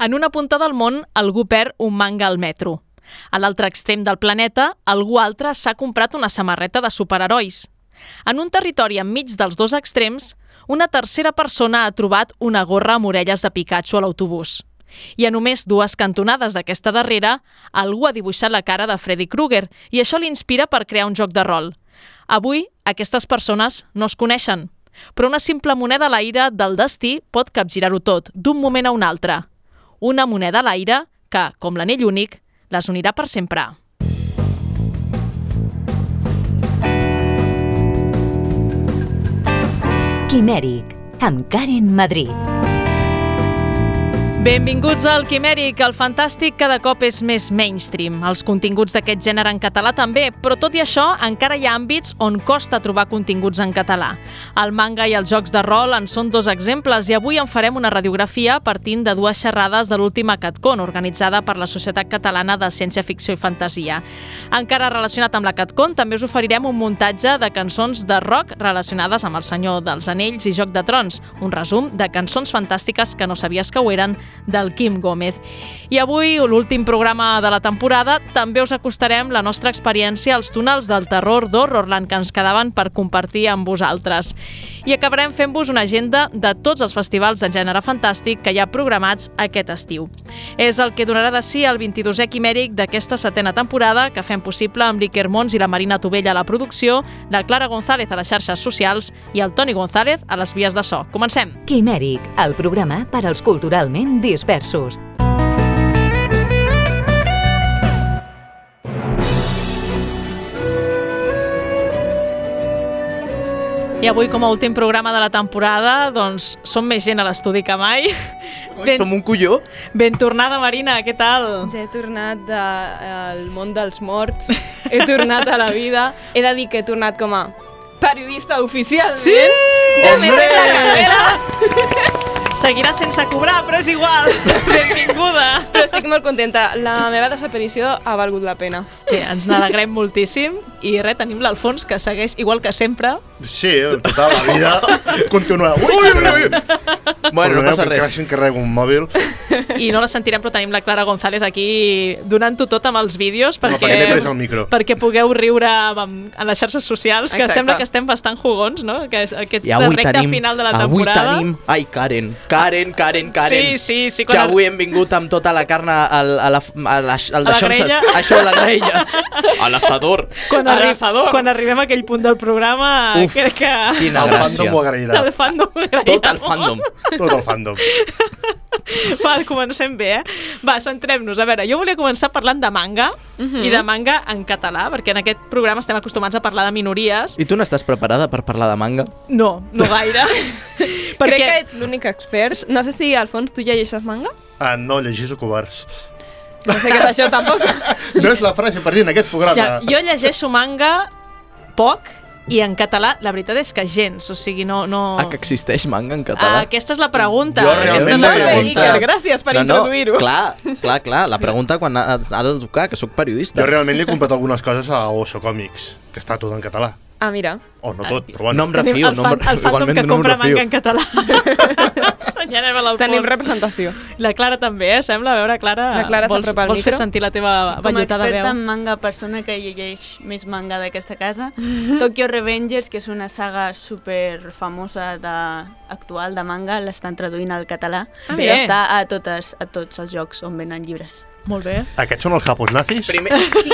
En una punta del món, algú perd un manga al metro. A l'altre extrem del planeta, algú altre s'ha comprat una samarreta de superherois. En un territori enmig dels dos extrems, una tercera persona ha trobat una gorra amb orelles de Pikachu a l'autobús. I a només dues cantonades d'aquesta darrera, algú ha dibuixat la cara de Freddy Krueger i això l'inspira per crear un joc de rol. Avui, aquestes persones no es coneixen, però una simple moneda a l'aire del destí pot capgirar-ho tot, d'un moment a un altre. Una moneda a l'aire que, com l'anell únic, les unirà per sempre. Quimèric, amb Karen Madrid. Benvinguts al Quimèric. El fantàstic cada cop és més mainstream. Els continguts d'aquest gènere en català també, però tot i això encara hi ha àmbits on costa trobar continguts en català. El manga i els jocs de rol en són dos exemples i avui en farem una radiografia partint de dues xerrades de l'última CatCon, organitzada per la Societat Catalana de Ciència Ficció i Fantasia. Encara relacionat amb la CatCon, també us oferirem un muntatge de cançons de rock relacionades amb el Senyor dels Anells i Joc de Trons, un resum de cançons fantàstiques que no sabies que ho eren del Quim Gómez. I avui, l'últim programa de la temporada, també us acostarem la nostra experiència als túnels del terror d'Horrorland que ens quedaven per compartir amb vosaltres. I acabarem fent-vos una agenda de tots els festivals de gènere fantàstic que hi ha programats aquest estiu. És el que donarà de si el 22è quimèric d'aquesta setena temporada que fem possible amb l'Iker Mons i la Marina Tovella a la producció, la Clara González a les xarxes socials i el Toni González a les vies de so. Comencem! Quimèric, el programa per als culturalment dispersos. I avui, com a últim programa de la temporada, doncs som més gent a l'estudi que mai. Ben... Som un colló? Ben tornada, Marina, què tal? Ja he tornat del de, món dels morts, he tornat a la vida. He de dir que he tornat com a periodista oficial. Sí? Ja m'he la carrera! Seguirà sense cobrar, però és igual. Benvinguda. Però estic molt contenta. La meva desaparició ha valgut la pena. Bé, ens n'alegrem moltíssim i res, tenim l'Alfons que segueix igual que sempre. Sí, tota la vida continua. Ui, ui, ui. Bueno, no passa res. Que encarrego un mòbil. I no la sentirem, però tenim la Clara González aquí donant-ho tot amb els vídeos perquè, no, perquè, el micro. perquè pugueu riure amb, en les xarxes socials, que Exacte. sembla que estem bastant jugons, no? Que és aquest I avui recta tenim, final de la temporada. Avui tenim... Ai, Karen, Karen, Karen, Karen. Sí, sí, sí. Que avui hem vingut amb tota la carn al, a la, a la, al a la grella. Això, a la grella. A l'assador. Quan, arri quan arribem a aquell punt del programa, Uf, crec que... Quina el gràcia. fandom ho agrairà. El fandom ho agrairà. Tot el fandom. Tot el fandom. Va, comencem bé, eh? Va, centrem-nos. A veure, jo volia començar parlant de manga, uh -huh. i de manga en català, perquè en aquest programa estem acostumats a parlar de minories. I tu no estàs preparada per parlar de manga? No, no gaire. perquè... Crec que ets l'únic expert. No sé si, Alfons, tu llegeixes manga? Ah, no, llegeixo covards. No sé què és això, tampoc. no és la frase per dir en aquest programa. Ja, jo llegeixo manga poc, i en català, la veritat és que gens, o sigui, no... no... Ah, que existeix manga en català? Ah, aquesta és la pregunta. Jo realment és la pregunta. Gràcies per no, no, introduir-ho. Clar, clar, clar, la pregunta quan ha, ha de tocar, que sóc periodista. Jo realment li he comprat algunes coses a Oso Comics, que està tot en català. Ah, mira. O oh, no tot, però bueno. No em refio. El, fan, no el fandom que compra no manga en català. Senyalem a Tenim representació. La Clara també, eh? Sembla, a veure, Clara, la Clara vols, vols micro? fer sentir la teva ballotada veu? Com a experta en manga, persona que llegeix més manga d'aquesta casa, Tokyo Revengers, que és una saga super famosa de, actual de manga, l'estan traduint al català, ah, però bé. està a, totes, a tots els jocs on venen llibres. Molt bé. Aquests són els japos nazis? Primer... Sí,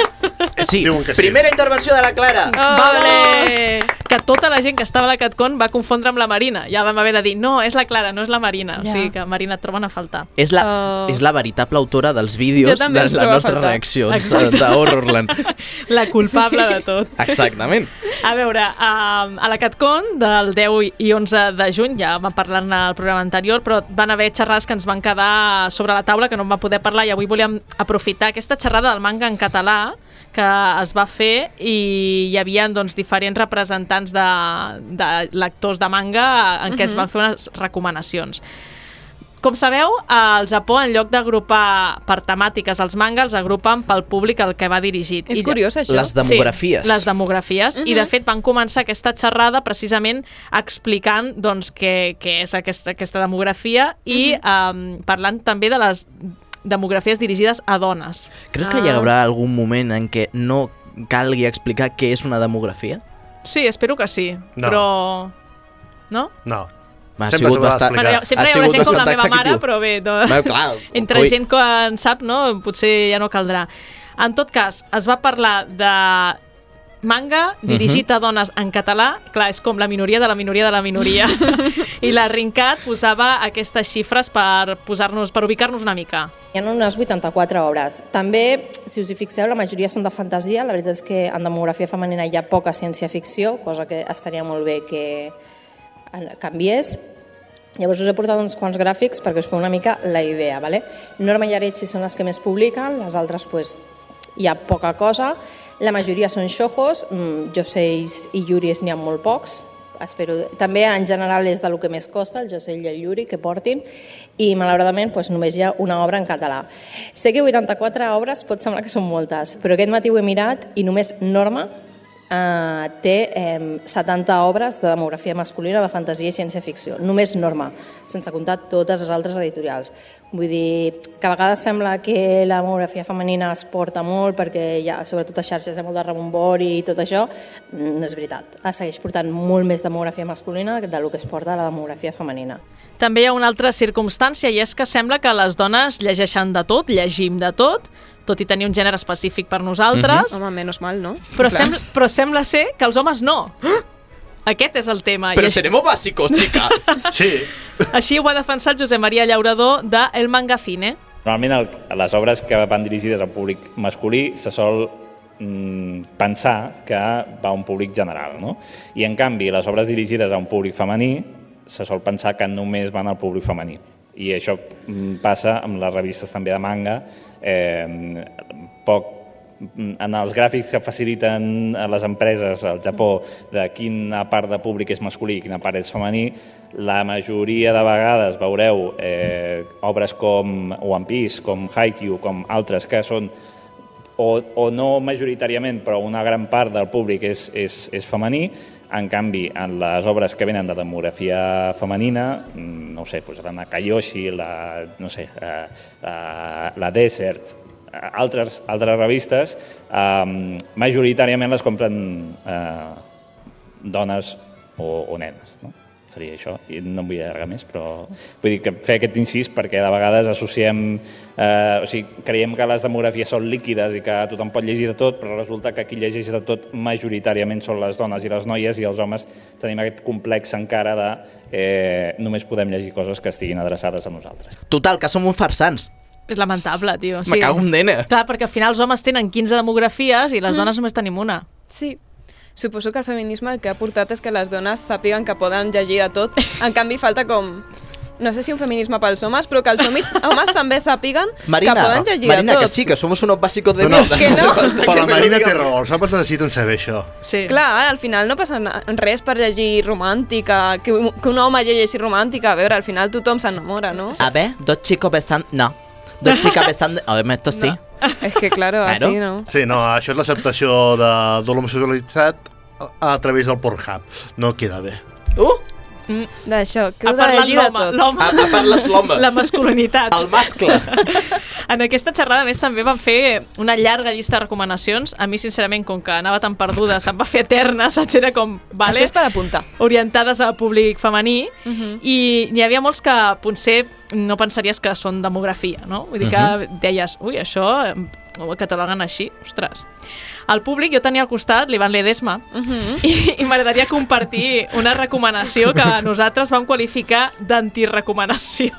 sí. primera intervenció de la Clara. Oh, vale. Que tota la gent que estava a la CatCon va confondre amb la Marina. Ja vam haver de dir, no, és la Clara, no és la Marina. Ja. O sigui que Marina et troben a faltar. És la, uh... és la veritable autora dels vídeos de les nostres reaccions d'Horrorland. La culpable de tot. Exactament. A veure, a, a la CatCon del 10 i 11 de juny, ja vam parlar-ne al programa anterior, però van haver xerrades que ens van quedar sobre la taula que no en va poder parlar i avui volíem aprofitar aquesta xerrada del manga en català que es va fer i hi havia doncs, diferents representants de, de lectors de manga en què uh -huh. es van fer unes recomanacions. Com sabeu, al Japó, en lloc d'agrupar per temàtiques els manga, els agrupen pel públic al que va dirigit. És I- curiós, això. Les demografies. Sí, les demografies. I, de fet, van començar aquesta xerrada precisament explicant doncs, què, què és aquesta, aquesta demografia i um, parlant també de les demografies dirigides a dones. Creus que hi haurà algun moment en què no calgui explicar què és una demografia? Sí, espero que sí, No. però... No? No. Ha Sempre sigut bastant... Bueno, sempre ha hi haurà gent com la meva mare, però bé, no, Bé, clar, entre coi- gent que en sap, no, potser ja no caldrà. En tot cas, es va parlar de manga dirigit a dones en català, clar, és com la minoria de la minoria de la minoria. I la Rincat posava aquestes xifres per posar-nos per ubicar-nos una mica. Hi ha unes 84 obres. També, si us hi fixeu, la majoria són de fantasia. La veritat és que en demografia femenina hi ha poca ciència-ficció, cosa que estaria molt bé que en- canviés. Llavors us he portat uns quants gràfics perquè us feu una mica la idea. ¿vale? Norma i Arechi són les que més publiquen, les altres pues, hi ha poca cosa. La majoria són xojos, mm, Joseis i Yuris n'hi ha molt pocs, espero... També en general és de lo que més costa, el José i el Yuri, que portin, i malauradament doncs, només hi ha una obra en català. Sé que 84 obres pot semblar que són moltes, però aquest matí ho he mirat i només Norma eh, té eh, 70 obres de demografia masculina de fantasia i ciència-ficció. Només Norma, sense comptar totes les altres editorials. Vull dir que a vegades sembla que la demografia femenina es porta molt perquè hi ha, sobretot a xarxes, hi ha molt de rebombori i tot això. Mm, No és veritat. Es segueix portant molt més demografia masculina del que es porta la demografia femenina. També hi ha una altra circumstància i és que sembla que les dones llegeixen de tot, llegim de tot, tot i tenir un gènere específic per nosaltres, Home, menys mal, no? però, sembla, però sembla ser que els homes no. Aquest és el tema. I Però així, seremos básicos, chica. Sí, així ho va defensar el Josep Maria Llaurador de El Mangacine. Normalment el, les obres que van dirigides al públic masculí se sol mm, pensar que va a un públic general, no? I en canvi les obres dirigides a un públic femení se sol pensar que només van al públic femení. I això mm, passa amb les revistes també de manga, eh, poc en els gràfics que faciliten a les empreses al Japó de quina part de públic és masculí i quina part és femení, la majoria de vegades veureu eh, obres com One Piece, com Haikyuu, com altres que són o, o no majoritàriament, però una gran part del públic és, és, és femení, en canvi, en les obres que venen de demografia femenina, mm, no ho sé, doncs la Nakayoshi, la, no sé, eh, eh, la Desert, altres, altres revistes, eh, majoritàriament les compren eh, dones o, o nenes. No? Seria això, i no em vull allargar més, però vull dir que fer aquest incís perquè de vegades associem, eh, o sigui, creiem que les demografies són líquides i que tothom pot llegir de tot, però resulta que qui llegeix de tot majoritàriament són les dones i les noies i els homes tenim aquest complex encara de eh, només podem llegir coses que estiguin adreçades a nosaltres. Total, que som uns farsants. És lamentable, tio. Me cago en nena. Clar, perquè al final els homes tenen 15 demografies i les dones només tenim una. Sí. Suposo que el feminisme el que ha portat és que les dones sàpiguen que poden llegir de tot. En canvi, falta com... No sé si un feminisme pels homes, però que els homes, homes també sàpiguen Marina, que poden llegir Marina, de tot. que sí, que somos unos básicos de no, no, mierda. que no. però la Marina té raó, els homes necessiten saber això. Sí. Clar, al final no passa res per llegir romàntica, que, un- que un home llegeixi romàntica. A veure, al final tothom s'enamora, no? A ver, dos chicos besando... No. Dos chicas besando... A ver, esto sí. És que, claro, Claro. així no. Sí, no, això és l'acceptació de, de l'homosexualitat a través del Pornhub. No queda bé. Uh! D'això, que Ha heu de llegir de tot. l'home. Ha, ha parlat l'home. La masculinitat. El mascle. En aquesta xerrada, a més, també van fer una llarga llista de recomanacions. A mi, sincerament, com que anava tan perduda, se'm va fer eterna, saps? Era com, vale, Això és per apuntar. orientades al públic femení, Uh -huh. i n'hi havia molts que potser no pensaries que són demografia, no? Vull dir que deies, ui, això ho cataloguen així, ostres. Al públic jo tenia al costat l'Ivan Ledesma Uh -huh. i, i m'agradaria compartir una recomanació que nosaltres vam qualificar d'antirecomanació.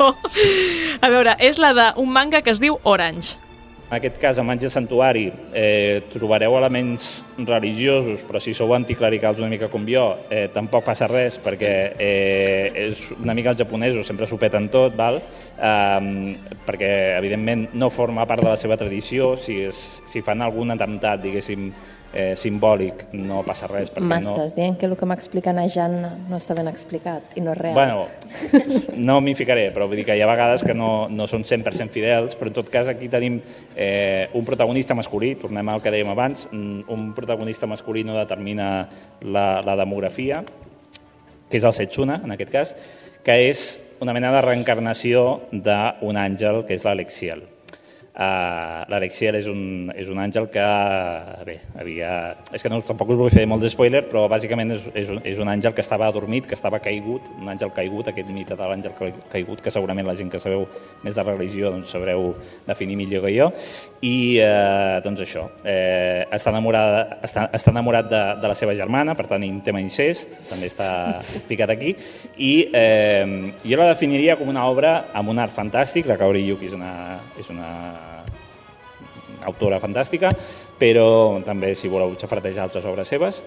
A veure, és la d'un manga que es diu Orange. En aquest cas, a Mans de Santuari, eh, trobareu elements religiosos, però si sou anticlericals una mica com jo, eh, tampoc passa res, perquè eh, és una mica els japonesos sempre s'ho peten tot, val? Eh, perquè evidentment no forma part de la seva tradició, si, és, si fan algun atemptat, diguéssim, eh, simbòlic, no passa res. M'estàs no... dient que el que m'explica a Jan no està ben explicat i no és real. Bueno, no m'hi ficaré, però vull dir que hi ha vegades que no, no són 100% fidels, però en tot cas aquí tenim eh, un protagonista masculí, tornem al que dèiem abans, un protagonista masculí no determina la, la demografia, que és el Setsuna, en aquest cas, que és una mena de reencarnació d'un àngel, que és l'Alexiel. Uh, L'Alexiel és, un, és un àngel que, bé, havia... És que no, tampoc us vull fer molt de spoiler, però bàsicament és, és, un, és un àngel que estava adormit, que estava caigut, un àngel caigut, aquest mite de l'àngel caigut, que segurament la gent que sabeu més de religió doncs sabreu definir millor que jo. I, eh, doncs això, eh, està, enamorada, està, està enamorat de, de la seva germana, per tant, un tema incest, també està ficat aquí, i eh, jo la definiria com una obra amb un art fantàstic, la Kaori Yuki és una, és una autora fantàstica, però també si voleu xafartejar altres obres seves,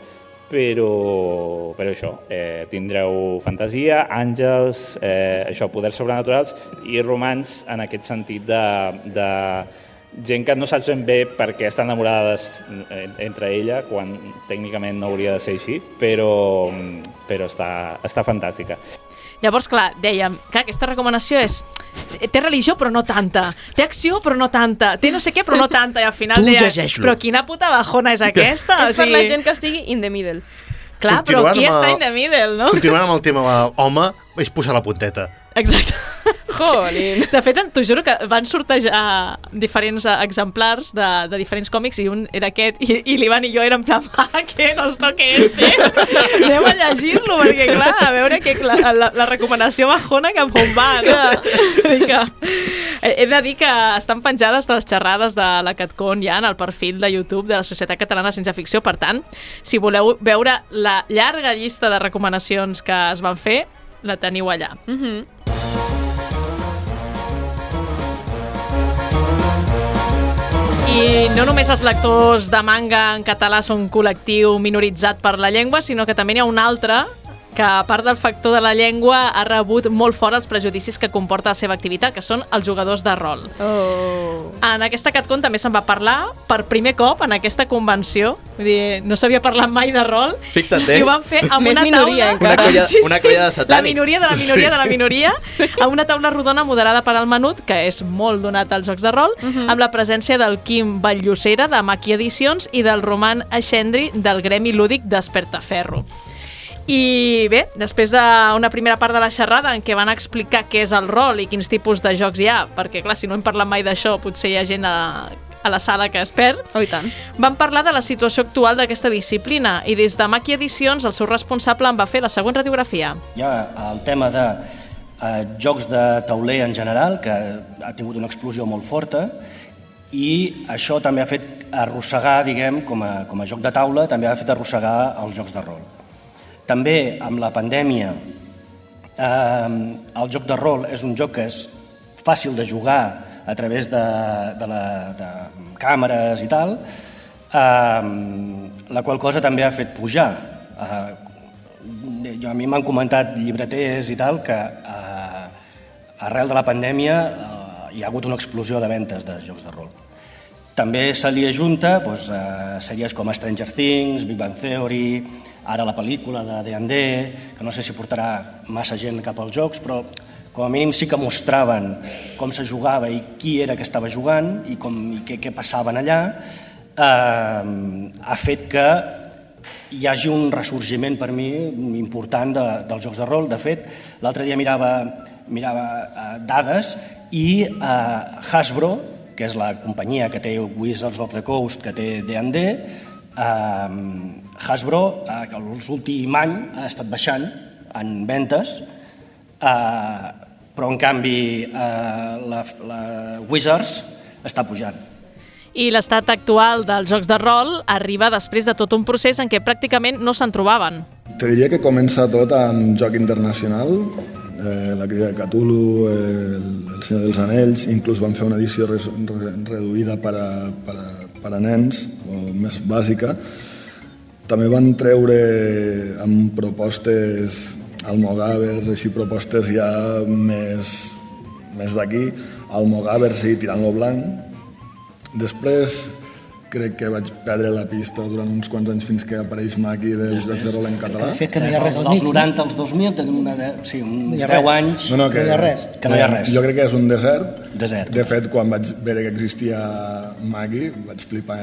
però, però això, eh, tindreu fantasia, àngels, eh, això, poders sobrenaturals i romans en aquest sentit de, de gent que no saps ben bé perquè estan enamorades eh, entre ella, quan tècnicament no hauria de ser així, però, però està, està fantàstica. Llavors, clar, dèiem que aquesta recomanació és té religió però no tanta, té acció però no tanta, té no sé què però no tanta, i al final tu deia, però quina puta bajona és aquesta? és o sigui... per la gent que estigui in the middle. Clar, però qui està in the middle, no? Continuant amb el tema home, és posar la punteta. Exacte. Jolín. De fet, t'ho juro que van sortejar diferents exemplars de, de diferents còmics i un era aquest i, i l'Ivan i jo érem plan, ah, què, nos toque este? Anem a llegir-lo perquè, clar, a veure que la, la, la recomanació bajona que on va, no? que, he de dir que estan penjades de les xerrades de la CatCon ja en el perfil de YouTube de la Societat Catalana Sense Ficció, per tant, si voleu veure la llarga llista de recomanacions que es van fer, la teniu allà. Mhm. Mm I no només els lectors de manga en català són col·lectiu minoritzat per la llengua, sinó que també n'hi ha un altre que a part del factor de la llengua ha rebut molt fort els prejudicis que comporta la seva activitat, que són els jugadors de rol. Oh. En aquesta CatCon també se'n va parlar per primer cop en aquesta convenció. Vull dir, no s'havia parlat mai de rol. Fixa't, eh? I ho van fer amb Més una minoria, taula... Una colla, Sí, sí. una colla de satànics. La minoria de la minoria de la minoria, amb una taula rodona moderada per al Menut, que és molt donat als jocs de rol, amb la presència del Quim Batllocera, de Maqui Edicions, i del Roman Aixendri, del Gremi Lúdic d'Espertaferro. I bé, després d'una primera part de la xerrada en què van explicar què és el rol i quins tipus de jocs hi ha, perquè clar, si no hem parlat mai d'això, potser hi ha gent a, a la sala que es perd, Oh, i tant. van parlar de la situació actual d'aquesta disciplina i des de Maqui Edicions el seu responsable en va fer la següent radiografia. Hi ha el tema de eh, jocs de tauler en general, que ha tingut una explosió molt forta, i això també ha fet arrossegar, diguem, com a, com a joc de taula, també ha fet arrossegar els jocs de rol. També amb la pandèmia, eh, el joc de rol és un joc que és fàcil de jugar a través de, de, la, de càmeres i tal, eh, la qual cosa també ha fet pujar. Eh, jo, a mi m'han comentat llibreters i tal que eh, arrel de la pandèmia eh, hi ha hagut una explosió de ventes de jocs de rol. També se li ajunta doncs, eh, sèries com Stranger Things, Big Bang Theory, ara la pel·lícula de D&D, que no sé si portarà massa gent cap als jocs, però com a mínim sí que mostraven com se jugava i qui era que estava jugant i, com, i què, què passaven allà, eh, ha fet que hi hagi un ressorgiment per mi important de, dels jocs de rol. De fet, l'altre dia mirava, mirava eh, dades i eh, Hasbro, que és la companyia que té Wizards of the Coast, que té D&D, eh, Hasbro, eh, que l'últim any ha estat baixant en ventes, eh, però en canvi eh, la, la Wizards està pujant. I l'estat actual dels jocs de rol arriba després de tot un procés en què pràcticament no se'n trobaven. Te diria que comença tot amb joc internacional, eh, la crida de Cthulhu, eh, el Senyor dels Anells, inclús van fer una edició res, re, reduïda per a, per, a, per a nens, o més bàsica, També van treure amb propostes almogàvers, així propostes ja més, més d'aquí, almogàvers i tirant-lo blanc. Després crec que vaig perdre la pista durant uns quants anys fins que apareix Maki de rol en català. De fet, que no hi ha res al mig. Dels 90 als 2000 tenim una de, sí, uns no 10 anys no, no, que, que no hi ha res. Que no hi ha res. Jo crec que és un desert. Desert. De fet, quan vaig veure que existia Maki, vaig flipar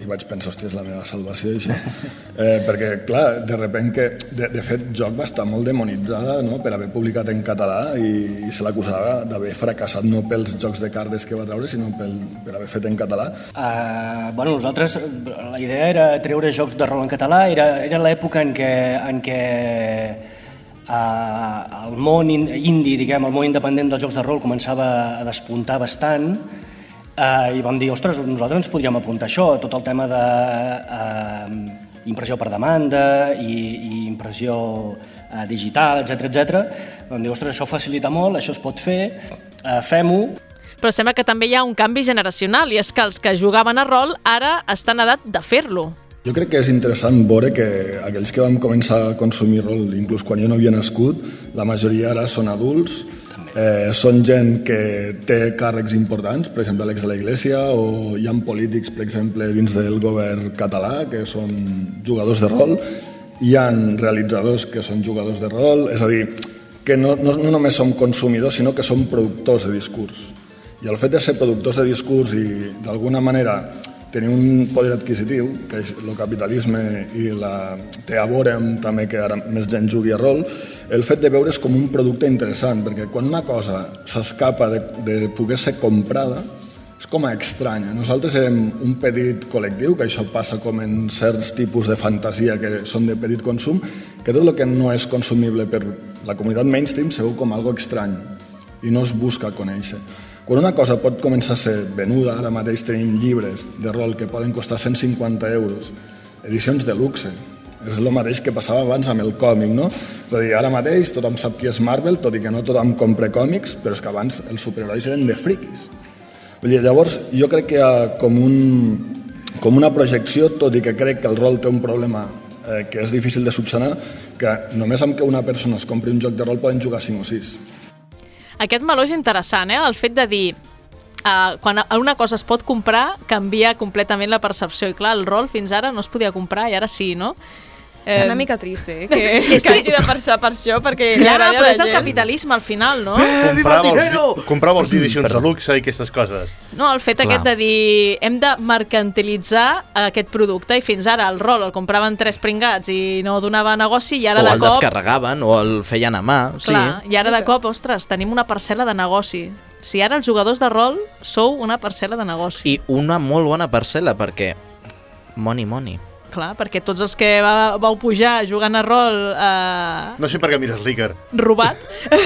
i vaig pensar, hòstia, és la meva salvació, això. eh, perquè, clar, de repent que... De, de fet, joc va estar molt demonitzada no?, per haver publicat en català i, i se l'acusava d'haver fracassat no pels jocs de cartes que va treure, sinó pel, per haver fet en català. Uh, bueno, nosaltres, la idea era treure jocs de rol en català, era, era l'època en què, en què uh, el món indi, diguem, el món independent dels jocs de rol començava a despuntar bastant uh, i vam dir, ostres, nosaltres ens podríem apuntar això, tot el tema de uh, impressió per demanda i, i impressió uh, digital, etc etc. Vam dir, ostres, això facilita molt, això es pot fer, uh, fem-ho, però sembla que també hi ha un canvi generacional i és que els que jugaven a rol ara estan a edat de fer-lo. Jo crec que és interessant veure que aquells que vam començar a consumir rol, inclús quan jo no havia nascut, la majoria ara són adults, eh, són gent que té càrrecs importants, per exemple l'ex de la Iglesia, o hi ha polítics, per exemple, dins del govern català, que són jugadors de rol, hi han realitzadors que són jugadors de rol, és a dir, que no, no, no només som consumidors, sinó que som productors de discurs. I el fet de ser productors de discurs i d'alguna manera tenir un poder adquisitiu, que és el capitalisme i la, té a veure amb també que ara més gent jugui a rol, el fet de veure's com un producte interessant, perquè quan una cosa s'escapa de, de poder ser comprada, és com a estranya. Nosaltres som un petit col·lectiu, que això passa com en certs tipus de fantasia que són de petit consum, que tot el que no és consumible per la comunitat mainstream segur com algo estrany i no es busca conèixer. Quan una cosa pot començar a ser venuda, ara mateix tenim llibres de rol que poden costar 150 euros, edicions de luxe, és el mateix que passava abans amb el còmic, no? És a dir, ara mateix tothom sap qui és Marvel, tot i que no tothom compra còmics, però és que abans els superherois eren de friquis. Vull dir, llavors, jo crec que com, un, com una projecció, tot i que crec que el rol té un problema eh, que és difícil de subsanar, que només amb que una persona es compri un joc de rol poden jugar 5 o 6. Aquest meló és interessant, eh? El fet de dir uh, quan una cosa es pot comprar, canvia completament la percepció. I clar, el rol fins ara no es podia comprar i ara sí, no? Eh, és una mica trist, eh? Que, és que hagi de passar per això, perquè Clar, li però és el capitalisme al final, no? Eh, comprava, els, comprava els edicions de luxe i aquestes coses. No, el fet Clar. aquest de dir hem de mercantilitzar aquest producte i fins ara el rol el compraven tres pringats i no donava negoci i ara o de cop... O el descarregaven o el feien a mà. Clar, sí. i ara de cop, ostres, tenim una parcel·la de negoci. Si ara els jugadors de rol sou una parcel·la de negoci. I una molt bona parcel·la perquè money money. Clar, perquè tots els que va, vau pujar jugant a rol... Eh... No sé per què mires l'Iker. Robat.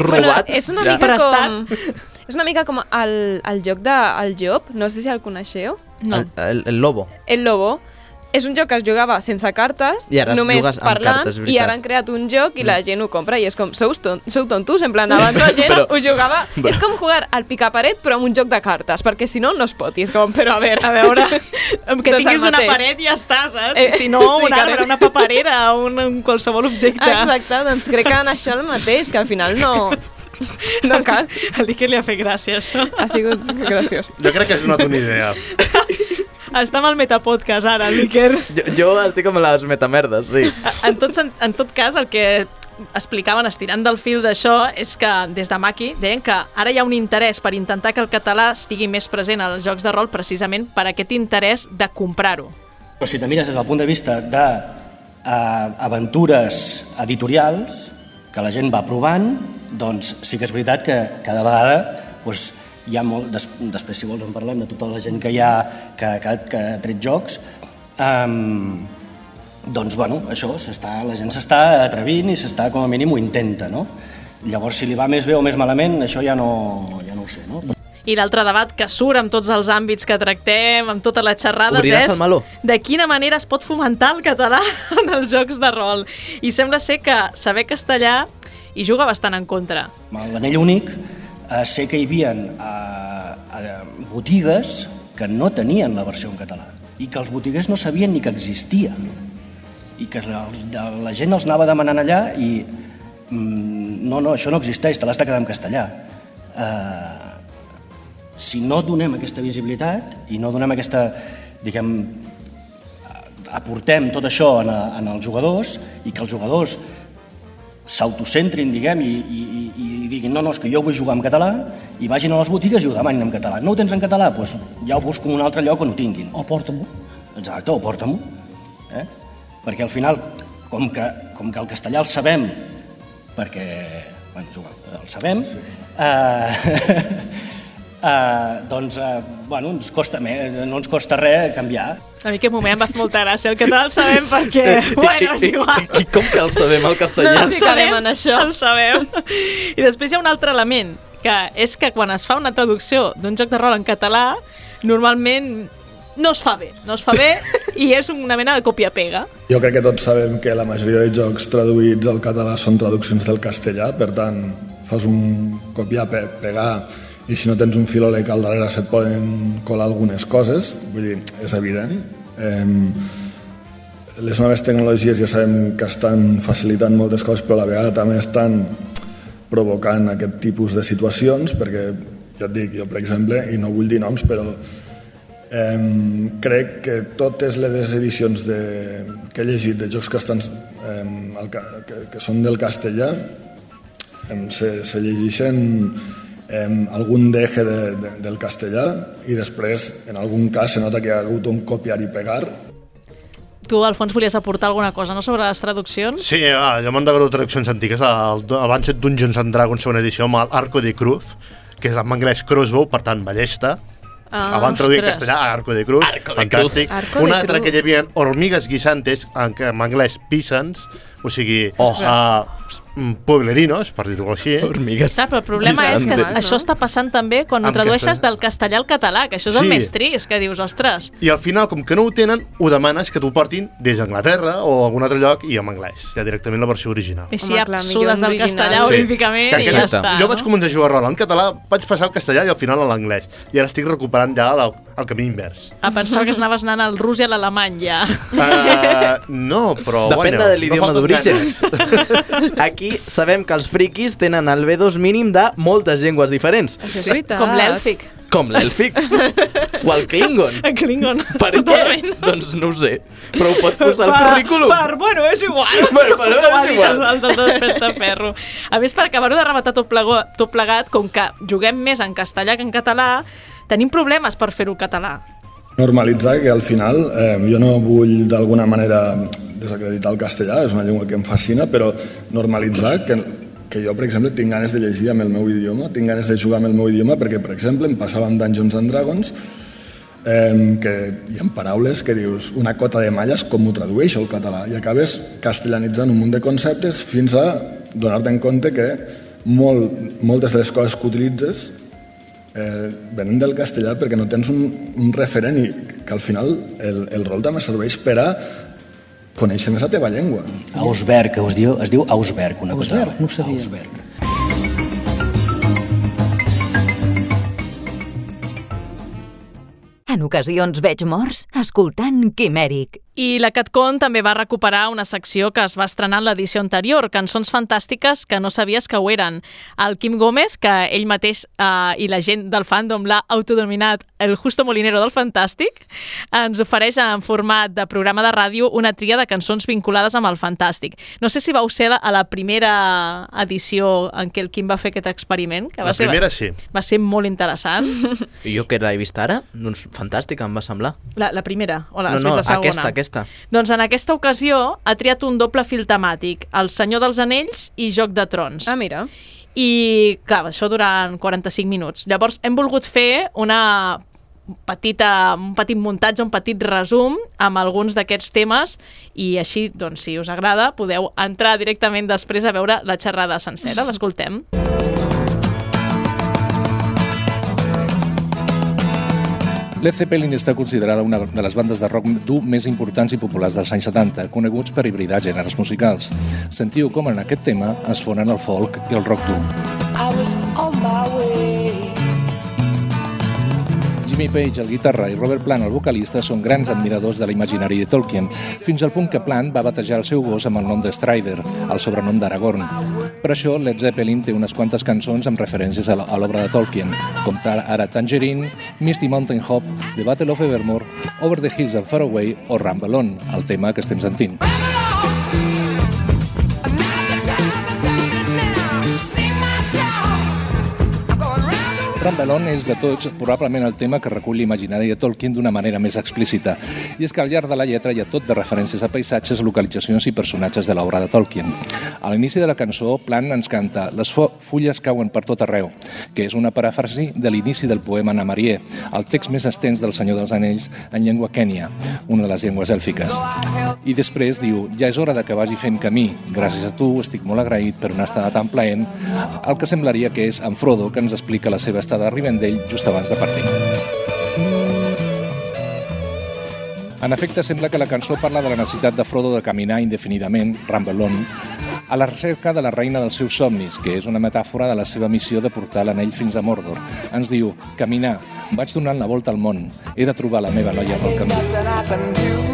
Robat? Bueno, és una ja. mica com... És una mica com el, el joc de el Job, no sé si el coneixeu. No. El, el, el Lobo. El Lobo és un joc que es jugava sense cartes, I ara només parlant, cartes, i ara han creat un joc i mm. la gent ho compra i és com, sou, ton sou tontos? En plan, abans la gent però, ho jugava... Però... És com jugar al picaparet però amb un joc de cartes, perquè si no, no es pot. I és com, però a veure... A veure, que doncs tinguis una paret ja està, saps? Eh, si no, sí, un arbre, una paperera, un, un qualsevol objecte. Exacte, doncs crec que en això el mateix, que al final no... No cal. A l'Iker li ha fet gràcia, això. Ha sigut graciós. Jo crec que és una bona idea. Està amb el metapodcast ara, l'Iker. Jo, jo estic amb les metamerdes, sí. En tot, en tot cas, el que explicaven estirant del fil d'això és que des de Maki deien que ara hi ha un interès per intentar que el català estigui més present als jocs de rol precisament per aquest interès de comprar-ho. Però si te mires des del punt de vista de uh, aventures editorials que la gent va provant, doncs sí que és veritat que cada vegada doncs, hi ha molt, des, després si vols en parlem de tota la gent que hi ha que, que, que ha tret jocs um, doncs bueno, això, la gent s'està atrevint i s'està com a mínim ho intenta no? llavors si li va més bé o més malament això ja no, ja no ho sé no? I l'altre debat que surt amb tots els àmbits que tractem, amb totes les xerrades, Obriràs és de quina manera es pot fomentar el català en els jocs de rol. I sembla ser que saber castellà hi juga bastant en contra. L'anell únic eh, sé que hi havia eh, eh, botigues que no tenien la versió en català i que els botiguers no sabien ni que existia. i que la, la gent els anava demanant allà i mm, no, no, això no existeix, te l'has de quedar en castellà. Eh, si no donem aquesta visibilitat i no donem aquesta, diguem, aportem tot això en, a, en els jugadors i que els jugadors s'autocentrin, diguem, i, i, i, i diguin no, no, és que jo vull jugar en català i vagin a les botigues i ho demanin en català. No ho tens en català? Doncs ja ho busco en un altre lloc on ho tinguin. O porta-m'ho. Exacte, o porta-m'ho. Eh? Perquè al final, com que, com que el castellà el sabem, perquè, bueno, és igual, el sabem, sí. eh, eh, doncs, eh, bueno, ens costa, no ens costa res canviar. A mi aquest moment em va fer molta gràcia. El català el sabem perquè... Bueno, és igual. I com que el sabem, el castellà? No ens ficarem en això. El sabem. I després hi ha un altre element, que és que quan es fa una traducció d'un joc de rol en català, normalment no es fa bé, no es fa bé i és una mena de còpia-pega. Jo crec que tots sabem que la majoria de jocs traduïts al català són traduccions del castellà, per tant, fas un copiar-pegar i si no tens un filòleg al darrere se't poden colar algunes coses, vull dir, és evident. Eh, les noves tecnologies ja sabem que estan facilitant moltes coses, però a la vegada també estan provocant aquest tipus de situacions, perquè, ja et dic, jo per exemple, i no vull dir noms, però eh, crec que totes les edicions de, que he llegit de jocs que, estan, eh, que, que són del castellà eh, se, se llegeixen eh, algun deje de, de, del castellà i després, en algun cas, se nota que hi ha hagut un copiar i pegar. Tu, Alfons, volies aportar alguna cosa no, sobre les traduccions? Sí, ah, jo m'han de traduccions antigues. El, abans de Dungeons and Dragons segona edició amb l'Arco de Cruz, que és en anglès crossbow, per tant, ballesta, Ah, el van traduir en castellà a Arco de Cruz, Arco fantàstic. De Cruz. Una altra que hi havia hormigues guisantes, en, en anglès peasants, o sigui, oh. uh, pueblerinos, per dir-ho així. Hormigues. Clar, però el problema és que no? això està passant també quan ho tradueixes del castellà al català, que això és sí. el més trist, que dius, ostres. I al final, com que no ho tenen, ho demanes que t'ho portin des d'Anglaterra o algun altre lloc i en anglès, ja directament la versió original. I si absurdes del castellà sí. olímpicament que, i ja està. Jo no? vaig començar a jugar a rol en català, vaig passar al castellà i al final a l'anglès. I ara estic recuperant ja el, el camí invers. A pensar que anaves anant al rus i a l'alemany ja. Uh, no, però Depèn bueno, de l'idioma no d'origen. Aquí sabem que els friquis tenen el B2 mínim de moltes llengües diferents. Això és veritat. Com l'èlfic. Com l'èlfic. o el Klingon. El Klingon. Per què? Doncs no ho sé. Però ho pots posar al currículum. Per, bueno, és igual. Bueno, però és igual. El, el del desperta ferro. A més, per acabar-ho de rematar tot, plego, tot plegat, com que juguem més en castellà que en català, tenim problemes per fer-ho català. Normalitzar que al final, eh, jo no vull d'alguna manera desacreditar el castellà, és una llengua que em fascina, però normalitzar que, que jo, per exemple, tinc ganes de llegir amb el meu idioma, tinc ganes de jugar amb el meu idioma, perquè, per exemple, em passava amb Dungeons and Dragons, eh, que hi ha paraules que dius una cota de malles, com ho tradueixo al català, i acabes castellanitzant un munt de conceptes fins a donar-te en compte que molt, moltes de les coses que utilitzes eh, venen del castellà perquè no tens un, un referent i que al final el, el rol també serveix per a conèixer més la teva llengua. Ausberg, es diu, es diu Ausberg, una Ausberg, cosa. no sabia. Ausberg. En ocasions veig morts escoltant Quimèric. I la CatCon també va recuperar una secció que es va estrenar en l'edició anterior, cançons fantàstiques que no sabies que ho eren. El Quim Gómez, que ell mateix eh, i la gent del fandom l'ha autodominat el Justo Molinero del Fantàstic, ens ofereix en format de programa de ràdio una tria de cançons vinculades amb el Fantàstic. No sé si vau ser a la primera edició en què el Quim va fer aquest experiment. Que va la ser, primera sí. Va ser molt interessant. I jo que l'he vist ara, doncs fantàstic, em va semblar. La, la primera? O la, no, no, la segona? aquesta, aquesta aquesta. Doncs en aquesta ocasió ha triat un doble fil temàtic, El Senyor dels Anells i Joc de Trons. Ah, mira. I, clar, això durant 45 minuts. Llavors, hem volgut fer una petita, un petit muntatge, un petit resum amb alguns d'aquests temes i així, doncs, si us agrada, podeu entrar directament després a veure la xerrada sencera. L'escoltem. Led Zeppelin està considerada una de les bandes de rock dur més importants i populars dels anys 70, coneguts per hibridar gèneres musicals. Sentiu com en aquest tema es fonen el folk i el rock dur. Jimmy Page, el guitarra, i Robert Plant, el vocalista, són grans admiradors de l'imaginari de Tolkien, fins al punt que Plant va batejar el seu gos amb el nom de Strider, el sobrenom d'Aragorn. Per això, Led Zeppelin té unes quantes cançons amb referències a l'obra de Tolkien, com ara Tangerine, Misty Mountain Hop, The Battle of Evermore, Over the Hills and Far Away o Ramble On, el tema que estem sentint. Rambelon és de tots probablement el tema que recull l'imaginari de Tolkien d'una manera més explícita. I és que al llarg de la lletra hi ha tot de referències a paisatges, localitzacions i personatges de l'obra de Tolkien. A l'inici de la cançó, Plan ens canta Les fulles cauen per tot arreu, que és una paràfrasi de l'inici del poema Namarie, el text més extens del Senyor dels Anells en llengua kènia, una de les llengües èlfiques. I després diu, ja és hora de que vagi fent camí. Gràcies a tu estic molt agraït per una estada tan plaent, el que semblaria que és en Frodo que ens explica la seva estada estada a Rivendell just abans de partir. En efecte, sembla que la cançó parla de la necessitat de Frodo de caminar indefinidament, Rambelon, a la recerca de la reina dels seus somnis, que és una metàfora de la seva missió de portar l'anell fins a Mordor. Ens diu, caminar, vaig donant la volta al món, he de trobar la meva noia pel camí.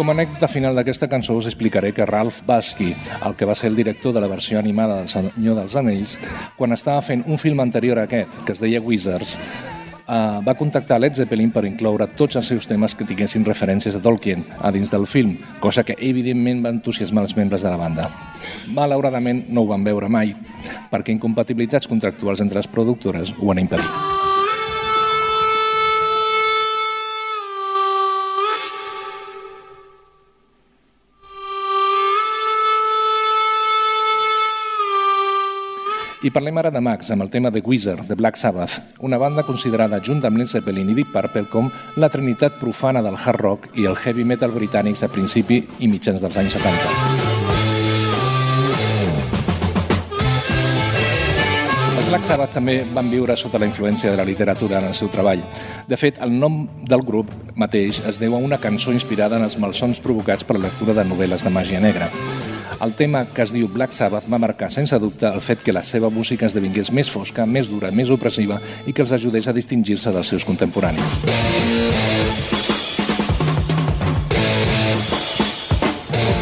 Com a anècdota final d'aquesta cançó us explicaré que Ralph Basky, el que va ser el director de la versió animada del Senyor dels Anells, quan estava fent un film anterior a aquest, que es deia Wizards, Uh, va contactar Led Zeppelin per incloure tots els seus temes que tinguessin referències a Tolkien a dins del film, cosa que evidentment va entusiasmar els membres de la banda. Malauradament no ho van veure mai, perquè incompatibilitats contractuals entre les productores ho han impedit. I parlem ara de Max, amb el tema de Wizard, de Black Sabbath, una banda considerada junt amb Led Zeppelin i Deep Purple com la trinitat profana del hard rock i el heavy metal britànics a principi i mitjans dels anys 70. Black Sabbath també van viure sota la influència de la literatura en el seu treball. De fet, el nom del grup mateix es deu a una cançó inspirada en els malsons provocats per la lectura de novel·les de màgia negra. El tema que es diu Black Sabbath va marcar sense dubte el fet que la seva música esdevingués més fosca, més dura, més opressiva i que els ajudés a distingir-se dels seus contemporanis.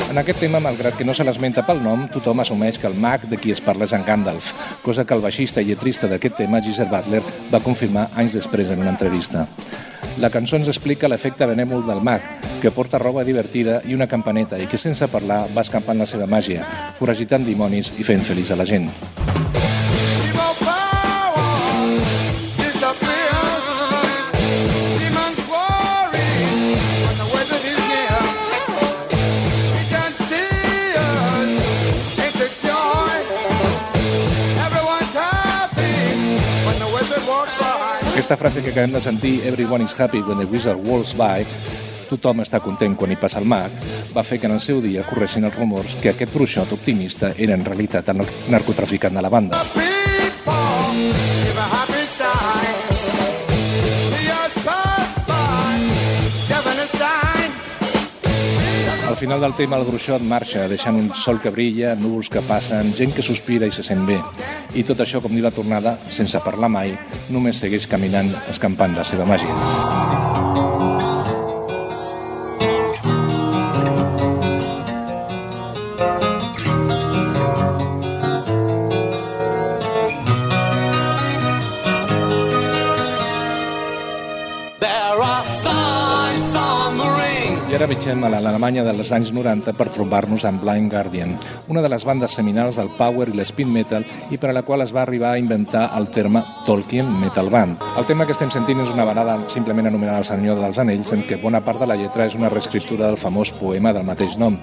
En aquest tema, malgrat que no se l'esmenta pel nom, tothom assumeix que el mag de qui es parla és en Gandalf, cosa que el baixista i lletrista d'aquest tema, Geezer Butler, va confirmar anys després en una entrevista. La cançó ens explica l'efecte benèmol del mag, que porta roba divertida i una campaneta i que sense parlar va escampant la seva màgia, foragitant dimonis i fent feliç a la gent. Aquesta frase que acabem de sentir, Everyone is happy when the wizard walks by, tothom està content quan hi passa el mag, va fer que en el seu dia corressin els rumors que aquest bruixot optimista era en realitat el narcotraficant de la banda. Final del tema el bruixot marxa, deixant un sol que brilla, núvols que passen, gent que sospira i se sent bé. I tot això, com diu la tornada, sense parlar mai, només segueix caminant, escampant la seva màgia. Viatgem a l'Alemanya dels anys 90 per trobar-nos amb Blind Guardian, una de les bandes seminals del power i l'spin metal i per a la qual es va arribar a inventar el terme Tolkien Metal Band. El tema que estem sentint és una balada simplement anomenada El Senyor dels Anells, en què bona part de la lletra és una reescriptura del famós poema del mateix nom.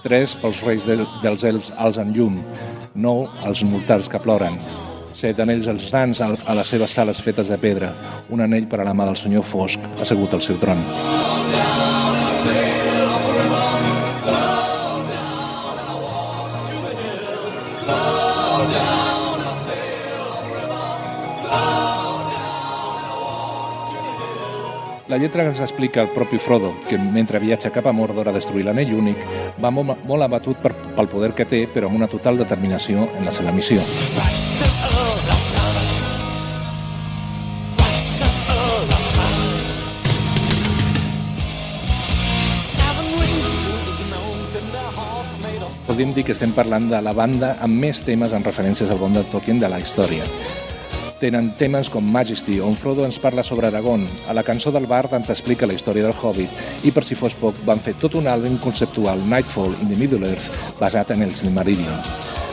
Tres pels reis de, dels elfs als en llum, nou els mortals que ploren, set anells als grans a les seves sales fetes de pedra, un anell per a la mà del senyor Fosc assegut al seu tron. La lletra ens explica el propi Frodo, que mentre viatja cap a Mordor a destruir l'anell únic, va molt, molt abatut per, pel poder que té, però amb una total determinació en la seva missió. Podem dir que estem parlant de la banda amb més temes en referències al món de Tolkien de la història. Tenen temes com Majesty, on Frodo ens parla sobre Aragorn, a la cançó del Bard ens explica la història del Hobbit, i per si fos poc, van fer tot un àlbum conceptual, Nightfall in the Middle-earth, basat en el Silmarillion.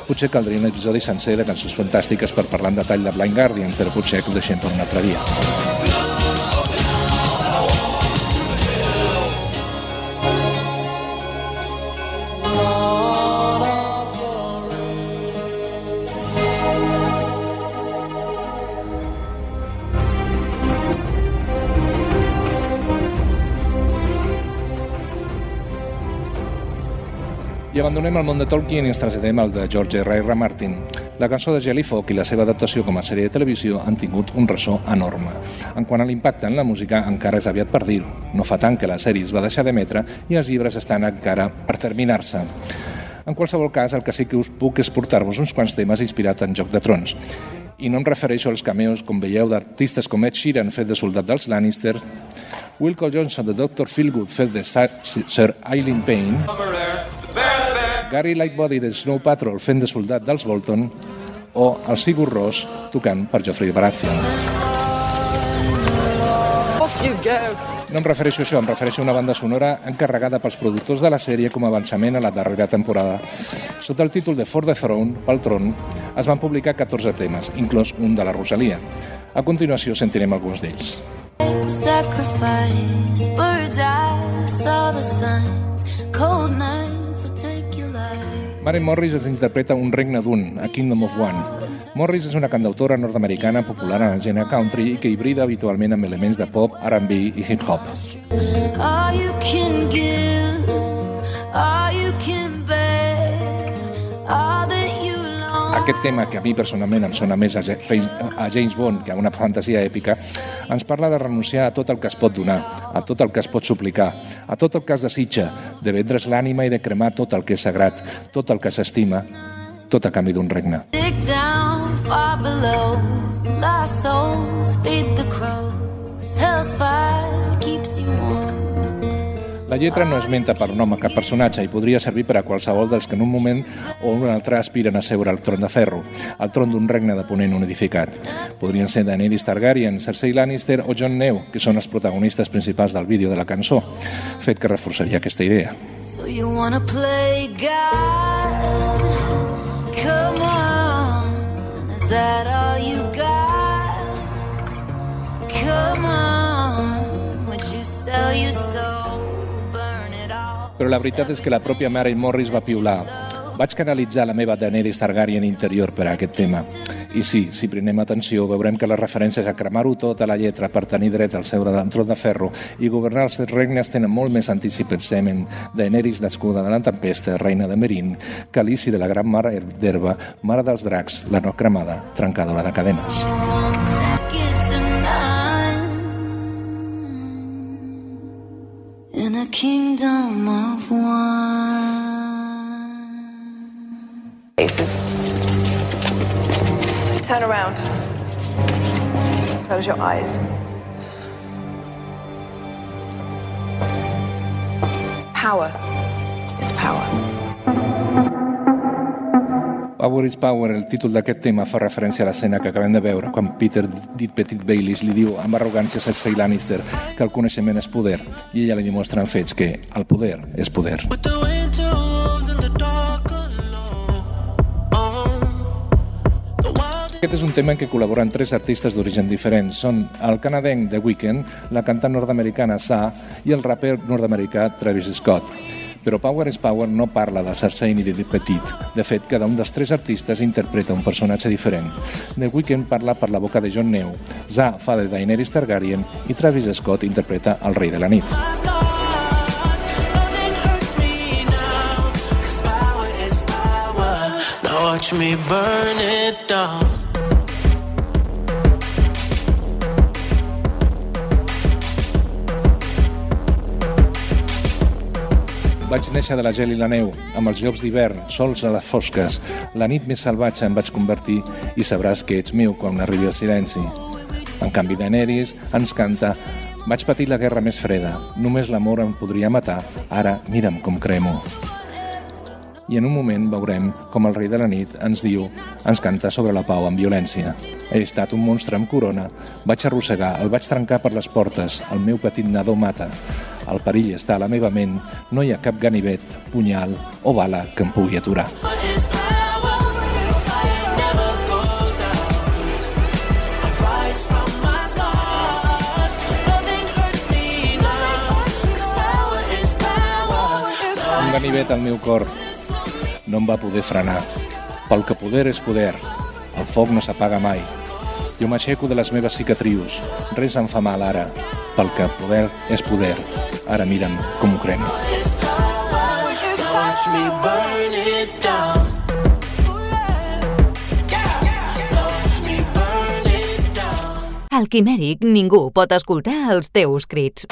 Potser caldria un episodi sencer de cançons fantàstiques per parlar en detall de Blind Guardian, però potser que ho deixem per un altre dia. I abandonem el món de Tolkien i ens traslladem al de George R. R. Martin. La cançó de Jellyfolk i la seva adaptació com a sèrie de televisió han tingut un ressò enorme. En quant a l'impacte en la música, encara és aviat per dir-ho. No fa tant que la sèrie es va deixar d'emetre i els llibres estan encara per terminar-se. En qualsevol cas, el que sí que us puc és portar-vos uns quants temes inspirats en Joc de Trons. I no em refereixo als cameos, com veieu, d'artistes com Ed Sheeran fet de soldat dels Lannister, Wilco Johnson de Dr. Feelgood fet de Sir Eileen Payne, Gary Lightbody de Snow Patrol fent de soldat dels Bolton o el Sigur Ross tocant per Geoffrey Baratheon. No em refereixo a això, em refereixo a una banda sonora encarregada pels productors de la sèrie com a avançament a la darrera temporada. Sota el títol de For the Throne, pel tron, es van publicar 14 temes, inclòs un de la Rosalia. A continuació sentirem alguns d'ells. Sacrifice, birds eyes, saw the signs, cold your Maren Morris es interpreta Un regne d'un, A Kingdom of One. Morris és una cantautora nord-americana popular en el gènere country i que hibrida habitualment amb elements de pop, R&B i hip-hop. All you can give, all you can bear, all that aquest tema, que a mi personalment em sona més a James Bond que a una fantasia èpica, ens parla de renunciar a tot el que es pot donar, a tot el que es pot suplicar, a tot el que es desitja, de vendre's l'ànima i de cremar tot el que és sagrat, tot el que s'estima, tot a canvi d'un regne. Hell's fire keeps you warm. La lletra no esmenta per nom a cap personatge i podria servir per a qualsevol dels que en un moment o un altre aspiren a seure al tron de ferro, al tron d'un regne de ponent unificat. Podrien ser Daenerys Targaryen, Cersei Lannister o Jon Neu, que són els protagonistes principals del vídeo de la cançó, fet que reforçaria aquesta idea. So you wanna play God? Come on, is that all you got? Come on, would you sell your soul? Però la veritat és que la pròpia Mary Morris va piular. Vaig canalitzar la meva Daenerys Targaryen interior per a aquest tema. I sí, si prenem atenció, veurem que les referències a cremar-ho tot a la lletra per tenir dret al seure tron de ferro i governar els regnes tenen molt més sentit si pensem en Daenerys, nascuda de la tempesta, reina de Merín, Calici de la gran mar d'herba, mare dels dracs, la no cremada, trencadora de cadenes. A kingdom of one. Faces. Turn around. Close your eyes. Power is power. Power is Power, el títol d'aquest tema fa referència a l'escena que acabem de veure, quan Peter dit Petit Baileys li diu amb arrogància a Cersei Lannister que el coneixement és poder, i ella li demostra en fets que el poder és poder. Aquest és un tema en què col·laboren tres artistes d'origen diferents. Són el canadenc The Weeknd, la cantant nord-americana Sa i el raper nord-americà Travis Scott. Però Power is Power no parla de Cersei ni de Petit. De fet, cada un dels tres artistes interpreta un personatge diferent. The Weeknd parla per la boca de Jon Neu, Za fa de Daenerys Targaryen i Travis Scott interpreta el rei de la nit. watch me burn it down Vaig néixer de la gel i la neu, amb els jocs d'hivern, sols a les fosques. La nit més salvatge em vaig convertir i sabràs que ets meu quan arribi el silenci. En canvi, Daenerys ens canta vaig patir la guerra més freda, només l'amor em podria matar, ara mira'm com cremo. I en un moment veurem com el rei de la nit ens diu, ens canta sobre la pau amb violència. He estat un monstre amb corona, vaig arrossegar, el vaig trencar per les portes, el meu petit nadó mata. El perill està a la meva ment, no hi ha cap ganivet, punyal o bala que em pugui aturar. Un ganivet al meu cor no em va poder frenar. Pel que poder és poder, el foc no s'apaga mai. Jo m'aixeco de les meves cicatrius, res em fa mal ara. Pel que poder és poder, ara mira'm com ho cremo. Al Quimèric ningú pot escoltar els teus crits.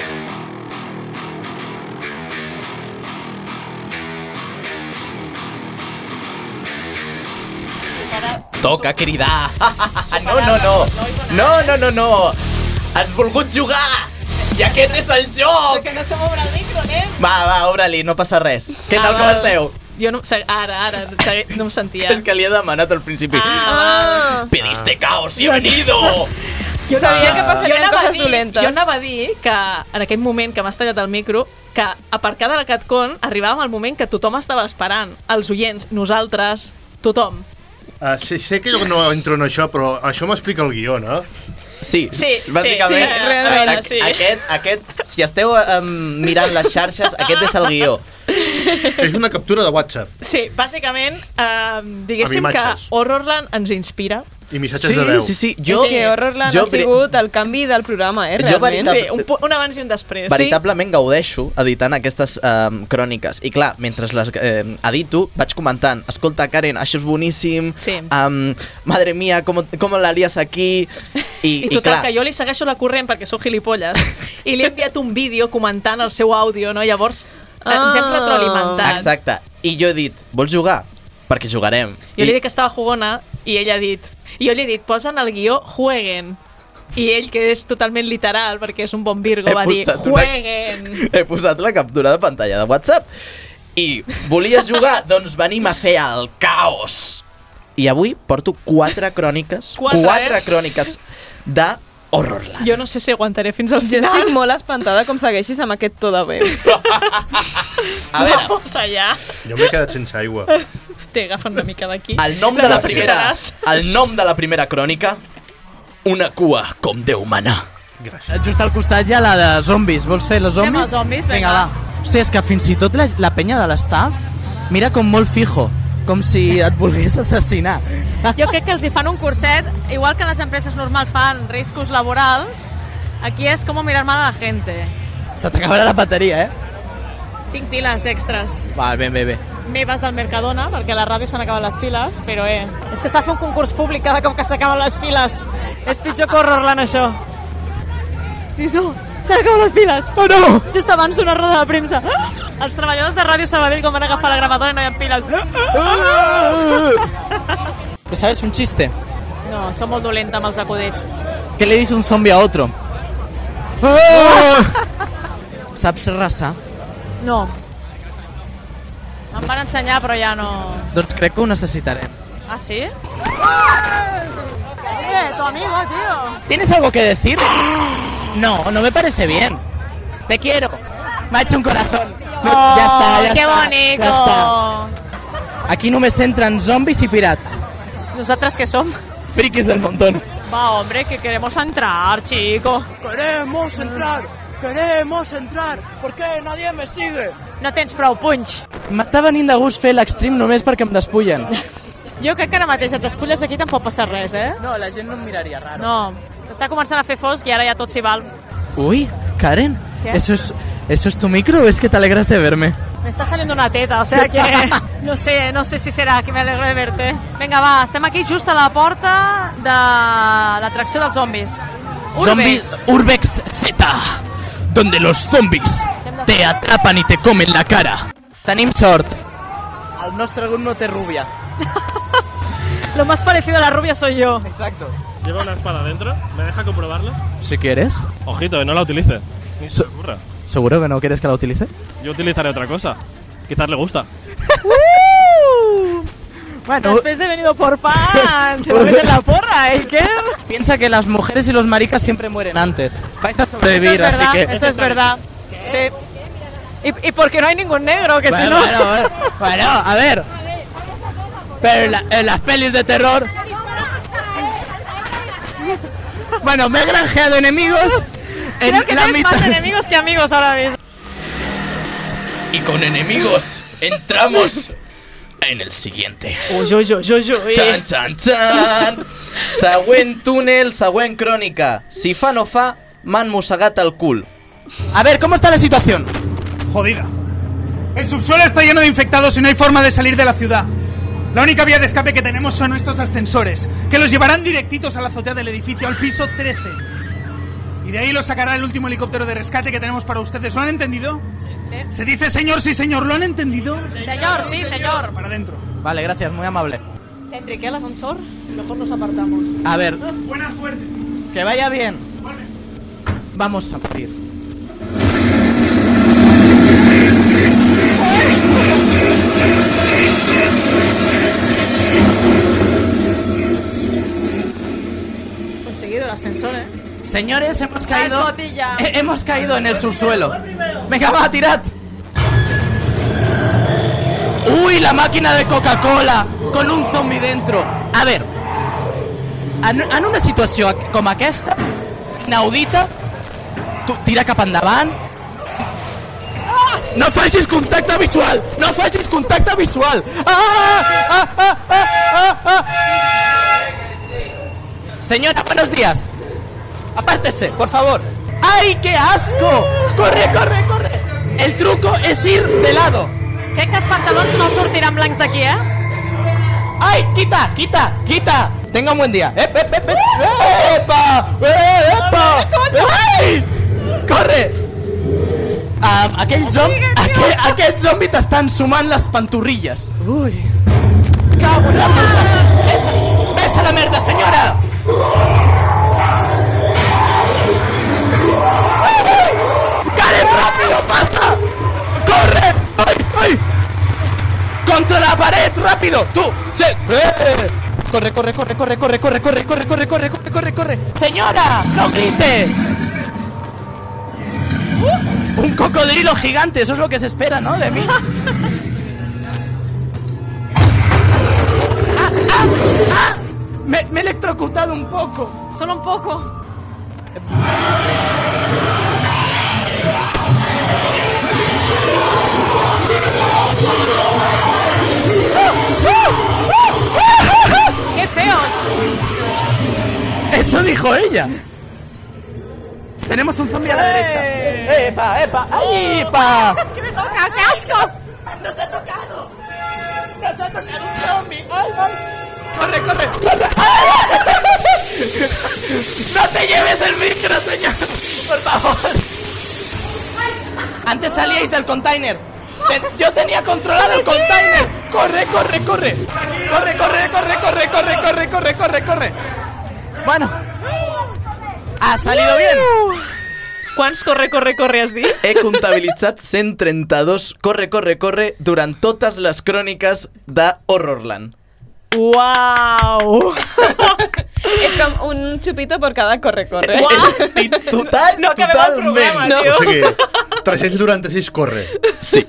Toca cridar. No, no, no. No, no, no, no. Has volgut jugar. I aquest és el joc. Que no se m'obre el micro, nen. Va, va, obre-li, no passa res. Què tal, com esteu? Jo no, ara, ara, no em sentia. És que li he demanat al principi. Ah, Pediste caos y he venido. Jo sabia que passarien coses dir, dolentes. jo anava a dir que en aquell moment que m'has tallat el micro que aparcada la CatCon arribàvem al moment que tothom estava esperant. Els oients, nosaltres, tothom. Uh, sé, sé que jo no entro en això, però això m'explica el guió, no? Sí, Sí, bàsicament, sí, sí, realment, a- a- sí. Aquest, aquest, si esteu um, mirant les xarxes, aquest és el guió. És una captura de WhatsApp Sí, bàsicament, eh, diguéssim que. Horrorland ens inspira. I missatges de veu. sí, sí. Jo, és que Horrorland jo ha sigut el canvi del programa, eh, Jo realment. veritat- Sí, un, un abans i un després. Veritablement gaudeixo editant aquestes um, cròniques. I clar, mentre les eh, edito, vaig comentant, escolta, Karen, això és boníssim, Sí. um, madre mía, com, com l'haries aquí... I, I total, que jo li segueixo la corrent perquè sóc gilipolles i li he enviat un vídeo comentant el seu àudio, no? Llavors ah. ens hem retroalimentat. Exacte. I jo he dit, vols jugar? Perquè jugarem. Jo li he dit que estava jugona i ell ha dit... I jo li he dit, posa en el guió jueguen. I ell, que és totalment literal, perquè és un bon Virgo, He va dir, posat una- jueguen. He posat la captura de pantalla de WhatsApp. I volies jugar? doncs venim a fer el caos. I avui porto quatre cròniques, Quatre, quatre eh? cròniques de Horrorland. Jo no sé si aguantaré fins al Jo final. estic molt espantada com segueixis amb aquest to de veu. A veure, Vamos allá. Jo m'he quedat sense aigua. Té, agafa una mica d'aquí. el nom, de la primera, el nom de la primera crònica, una cua com Déu mana. Gràcies. Just al costat hi ha la de zombis. Vols fer los Anem zombis? zombis, vinga. va. Hòstia, és que fins i tot la, la penya de l'estaf mira com molt fijo, com si et volgués assassinar. Jo crec que els hi fan un curset, igual que les empreses normals fan riscos laborals, aquí és com mirar mal a la gente. Se t'acabarà la bateria, eh? Tinc piles extras. Val, ben, bé, bé. Meves del Mercadona, perquè a la ràdio s'han acabat les piles, però eh, és que s'ha fer un concurs públic cada cop que s'acaben les piles. És pitjor que Horrorland, això. Dius, no, s'han acabat les piles. Oh, no! Just abans d'una roda de premsa. Ah! Els treballadors de Ràdio Sabadell quan van agafar la gravadora i no hi ha piles. ¿Te sabes un chiste? No, som molt dolenta amb els acudits. ¿Qué le dice un zombie a otro? Saps rassar? No. Em van ensenyar, però ja no... Doncs crec que ho necessitarem. Ah, sí? Eh, tu amigo, tío. ¿Tienes algo que decir? No, no me parece bien. Te quiero. Me ha hecho un corazón. Oh, ya está, ya qué está. bonico. Ya está. Aquí només entren zombis i pirats. ¿Nosotras qué som? Frikis del montón. Va, hombre, que queremos entrar, chico. Queremos entrar. Queremos entrar. ¿Por qué nadie me sigue? No tens prou punx. M'està venint de gust fer l'extrem només perquè em despullen. Jo crec que ara mateix et despulles aquí tampoc passa res, eh? No, la gent no em miraria raro. No, està començant a fer fosc i ara ja tot s'hi val. Uy, Karen, ¿Qué? ¿eso es, ¿eso es tu micro o es que te alegras de verme? Me está saliendo una teta, o sea que no sé, no sé si serà que me alegro de verte. Vinga, va, estem aquí just a la porta de l'atracció dels zombis. Zombies Urbex Z, donde los zombies te atrapan y te comen la cara. Tenim sort. El nostre grup no té rubia. Lo más parecido a la rubia soy yo. Exacto. Lleva una espada dentro. ¿Me deja comprobarlo? Si quieres. Ojito, que no la utilice. Ni se ocurra. ¿Seguro que no quieres que la utilice? Yo utilizaré otra cosa. Quizás le gusta. Bueno, Después de venido por pan, te va a meter la porra, ¿eh? ¿Qué? piensa que las mujeres y los maricas siempre mueren antes. Vais a Eso es sobrevivir, verdad, así que... eso es verdad. Sí. Y, y porque no hay ningún negro, que si Bueno, no... bueno, bueno, bueno, a ver. Pero en, la- en las pelis de terror... Bueno, me he granjeado enemigos. en Creo que la tienes mitad- más enemigos que amigos ahora mismo. Y con enemigos entramos en el siguiente. Uy, uy, uy, uy, uy. Chan, chan, chan. Següent túnel, següent crònica. Si fa no fa, m'han mossegat el cul. A ver, ¿cómo está la situación? Jodida. El subsuelo está lleno de infectados y no hay forma de salir de la ciudad. La única vía de escape que tenemos son estos ascensores, que los llevarán directitos a la azotea del edificio, al piso 13. Y de ahí los sacará el último helicóptero de rescate que tenemos para ustedes. ¿Lo han entendido? Sí. Se dice señor, sí señor, ¿lo han entendido? Señor, sí, señor. Para adentro. Vale, gracias, muy amable. Entre qué el ascensor, mejor nos apartamos. A ver, Buena suerte. que vaya bien. Vamos a morir. Ascensor, ¿eh? Señores, hemos caído... hemos caído en el subsuelo. Venga, va, tirad. Uy, la máquina de Coca-Cola con un zombie dentro. A ver, en, en una situació com aquesta, inaudita, tu tira cap endavant. No facis contacte visual! No facis contacte visual! Ah, ah, ah. Señora, buenos días. Apártese, por favor. ¡Ay, qué asco! ¡Corre, corre, corre! El truco es ir de lado. Crec que els pantalons no sortiran blancs d'aquí, eh? ¡Ay, quita, quita, quita! Tenga un buen día. ¡Ep, ep, ep, ep! ¡Epa! ¡Eh, ¡Epa! ¡Ai! Corre! Um, aquell, zom aquell, aquest zombi t'estan sumant les pantorrilles. Ui. Cago en la puta. Ves a la merda, senyora! ¡Contra la pared, rápido! ¡Tú! ¡Sí! ¡Eh! Corre, corre, corre, corre, corre, corre, corre, corre, corre, corre, corre, corre, corre. ¡Señora! ¡No grite! ¡Uh! Un cocodrilo gigante, eso es lo que se espera, ¿no? De mí. ¡Ah, ah, ah! Me, me he electrocutado un poco. Solo un poco. ¡Qué feos! Eso dijo ella. Tenemos un zombie a la derecha. ¡Epa, epa! ¡Ay, epa! ¡Que me toca! ¡Qué asco! ¡Nos ha tocado! ¡Nos ha tocado un zombie! ¡Ay, ay! ¡Corre, corre! ¡No te lleves el micro, señor! ¡Por favor! Antes salíais del container. Yo tenía controlado el container. ¡Corre, corre, corre! ¡Corre, corre, corre, corre, corre, corre, corre, corre, corre! Bueno. Ha salido bien. Quants corre, corre, corre has dit? He comptabilitzat 132 corre, corre, corre durant totes les cròniques de Horrorland. Uau! És com un chupito por cada corre-corre. I total, No acabem el programa, totalment. tio. O sigui, 396 corre. Sí.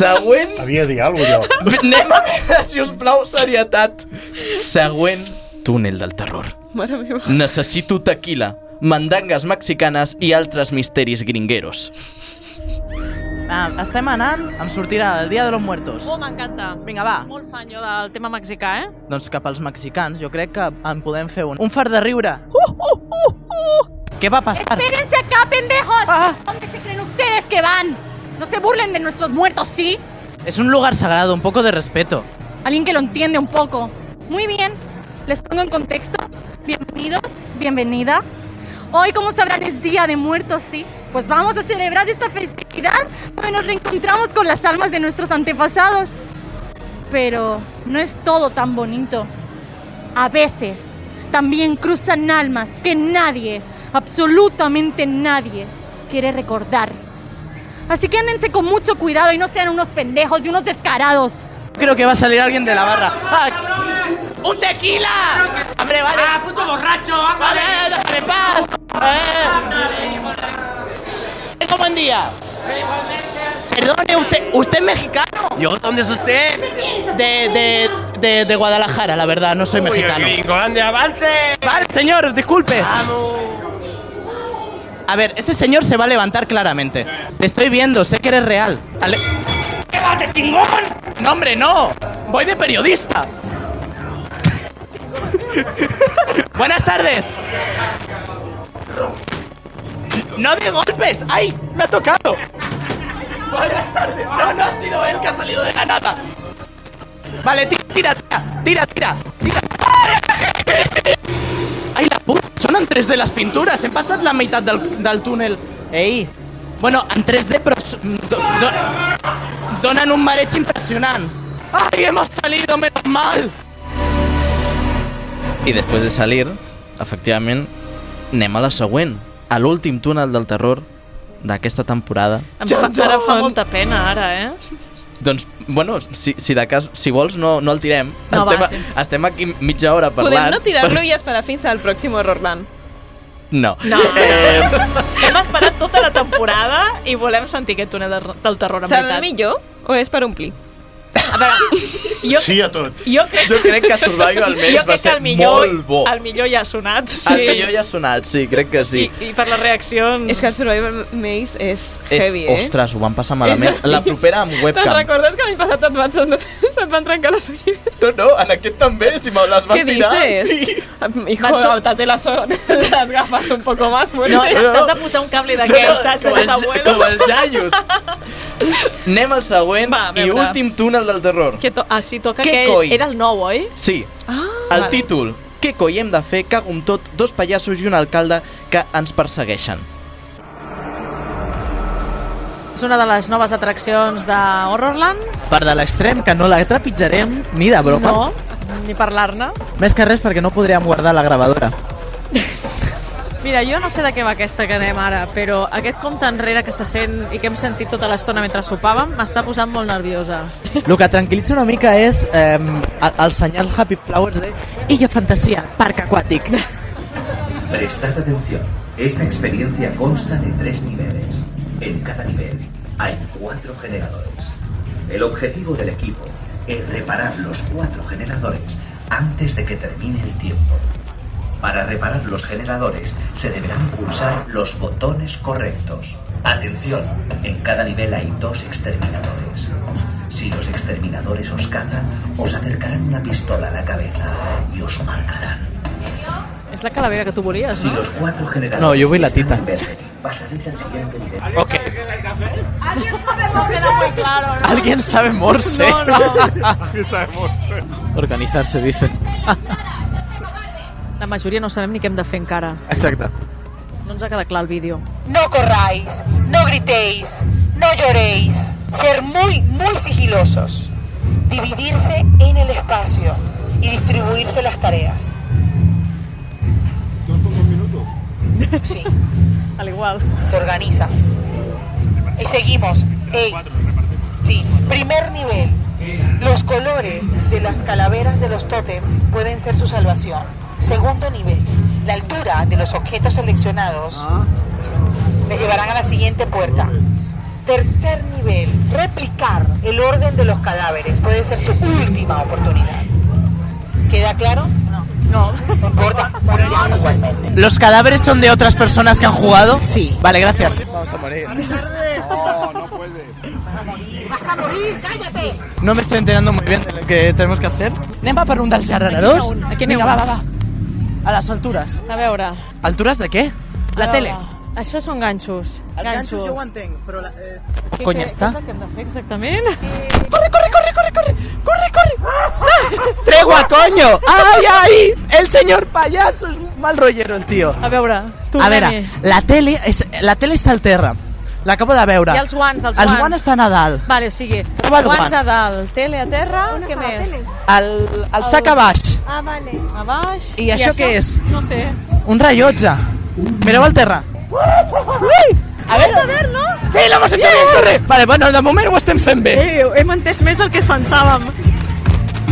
Següent... Havia de dir alguna cosa, jo. Anem a veure, si us plau, serietat. Següent túnel del terror. Mare meva. Necessito tequila, mandangues mexicanes i altres misteris gringueros. Ah, estem anant, em sortirà el Dia de los Muertos. Oh, m'encanta. Vinga, va. Molt fan jo del tema mexicà, eh? Doncs cap als mexicans, jo crec que en podem fer un. Un far de riure. Uh, uh, uh, uh. Què va passar? ¡Espérense acá, pendejos! ¿Dónde se creen ustedes que van? No se burlen de nuestros muertos, ¿sí? Es un lugar sagrado, un poco de respeto. Alguien que lo entiende un poco. Muy bien, les pongo en contexto. Bienvenidos, bienvenida. Hoy, como sabrán, es Día de Muertos, ¿sí? Pues vamos a celebrar esta festividad donde nos reencontramos con las almas de nuestros antepasados. Pero no es todo tan bonito. A veces también cruzan almas que nadie, absolutamente nadie, quiere recordar. Así que ándense con mucho cuidado y no sean unos pendejos y unos descarados. Creo que va a salir alguien de la barra. ¡Ah! ¡Un tequila! ¡Hombre, vale! ¡Ah, puto borracho! ¡Vale, déjame en paz! ¡Eh! Tengo buen día. Perdone, ¿usted, ¿usted es mexicano? ¿Yo? ¿Dónde es usted? De, de, de, de Guadalajara, la verdad, no soy Uy, mexicano. gringo, ande, avance. Vale, señor, disculpe. A ver, ese señor se va a levantar claramente. Te estoy viendo, sé que eres real. Ale- ¿Qué vas de chingón? No, hombre, no. Voy de periodista. Buenas tardes. No de golpes. ¡Ay! Me ha tocado. Buenas tardes. No, no ha sido él que ha salido de la nada. Vale, ti- tira, tira, tira, tira, tira. ¡Ay, la puta! Són en 3D les pintures. Hem passat la meitat del, del túnel. Ei. Bueno, en 3D, però... s- Do, do, donen un mareig impressionant. ¡Ay, hemos salido, menos mal! I després de salir, efectivament, anem a la següent, a l'últim túnel del terror d'aquesta temporada. Em fa, ara fa molta pena, ara, eh? Doncs, bueno, si, si de cas, si vols, no, no el tirem. No, va, estem, estem aquí mitja hora parlant. Podem no tirar-lo i esperar fins al pròxim Horrorland. No. No. Eh, Hem esperat tota la temporada i volem sentir aquest túnel de, del terror, en Serà veritat. el millor o és per omplir? A veure, jo, Sí a tot. jo crec, jo crec que Survival jo Maze va ser millor, molt bo. el millor ja ha sonat. Sí. El millor ja ha sonat, sí, crec que sí. I, I per les reaccions... És que el Survival Maze és És, heavy, eh? ostres, ho van passar malament. És- La propera amb Te'n webcam. recordes que l'any passat et van, se't van trencar les ulleres? No, no, en aquest també, si me les van ¿Qué tirar. dices? Sí. Hijo, Van so- ahorita te las, te las gafas un poco más No, fuerte. t'has de posar un cable d'aquells, saps? com els- com els jaios. Anem al següent Va, i últim túnel del terror. Que to ah, sí, toca Què aquell... coi? Era el nou, oi? Sí, Ah, el vale. títol. Què coi hem de fer? Cago amb tot, dos pallassos i un alcalde que ens persegueixen. És una de les noves atraccions de Horrorland. Per de l'extrem, que no la trepitjarem ni de broma. No, ni parlar-ne. Més que res perquè no podríem guardar la gravadora. Mira, jo no sé de què va aquesta que anem ara, però aquest compte enrere que se sent i que hem sentit tota l'estona mentre sopàvem m'està posant molt nerviosa. El que tranquil·litza una mica és eh, el, senyal Happy Flowers de Illa Fantasía, parc aquàtic. Prestad atención. Esta experiencia consta de tres niveles. En cada nivel hay cuatro generadores. El objetivo del equipo es reparar los cuatro generadores antes de que termine el tiempo. Para reparar los generadores se deberán pulsar los botones correctos. Atención, en cada nivel hay dos exterminadores. Si los exterminadores os cazan, os acercarán una pistola a la cabeza y os marcarán. És la calavera que tu volies, Si no? los cuatro generadores No, yo voy la tita. están en verde, pasaréis al siguiente nivel. Ok. No queda muy claro, ¿no? ¿Alguien sabe morse? No, no. Organizarse, dice. La majoria no sabem ni què hem de fer encara. Exacte. No ens ha quedat clar el vídeo. No corráis, no gritéis, no lloréis. Ser muy, muy sigilosos. Dividirse en el espacio y distribuirse las tareas. Sí, Al igual. te organizas. Y seguimos. Ey. Sí, primer nivel. Los colores de las calaveras de los tótems pueden ser su salvación. Segundo nivel. La altura de los objetos seleccionados les llevarán a la siguiente puerta. Tercer nivel. Replicar el orden de los cadáveres puede ser su última oportunidad. ¿Queda claro? No. No importa, morirás igualmente. ¿Los cadáveres son de otras personas que han jugado? Sí. Vale, gracias. Vamos a morir. ¡Vas a morir! ¡Cállate! No me estoy enterando muy bien de lo que tenemos que hacer. Anem a per un dels generadors? Aquí Vinga, va, va, va. A les altures. A veure. Altures de què? La a tele. veure. Això són ganxos. Els ganxos jo ho entenc, però... La, eh... Què, Conya, què, està? Què és el que hem de fer exactament? ¡Corre, corre, corre, corre, corre! ¡Corre, corre! ¡Tregua, coño! ¡Ay, ay! El señor payaso es Mal rollero, el tio. A veure, A veure, la tele, és, la tele està al terra. L'acabo de veure. I els guants, els Els guants. guants estan a dalt. Vale, o sigui, el guants guant. a dalt, tele a terra, què més? El, el sac a baix. Ah, vale. A baix. I això què és? No sé. Un rellotge. Mireu al terra. Ui! A veure... a ver, no? Sí, l'hemos hecho bien, corre. Vale, bueno, de moment ho estem fent bé. Eh, hem entès més del que es pensàvem.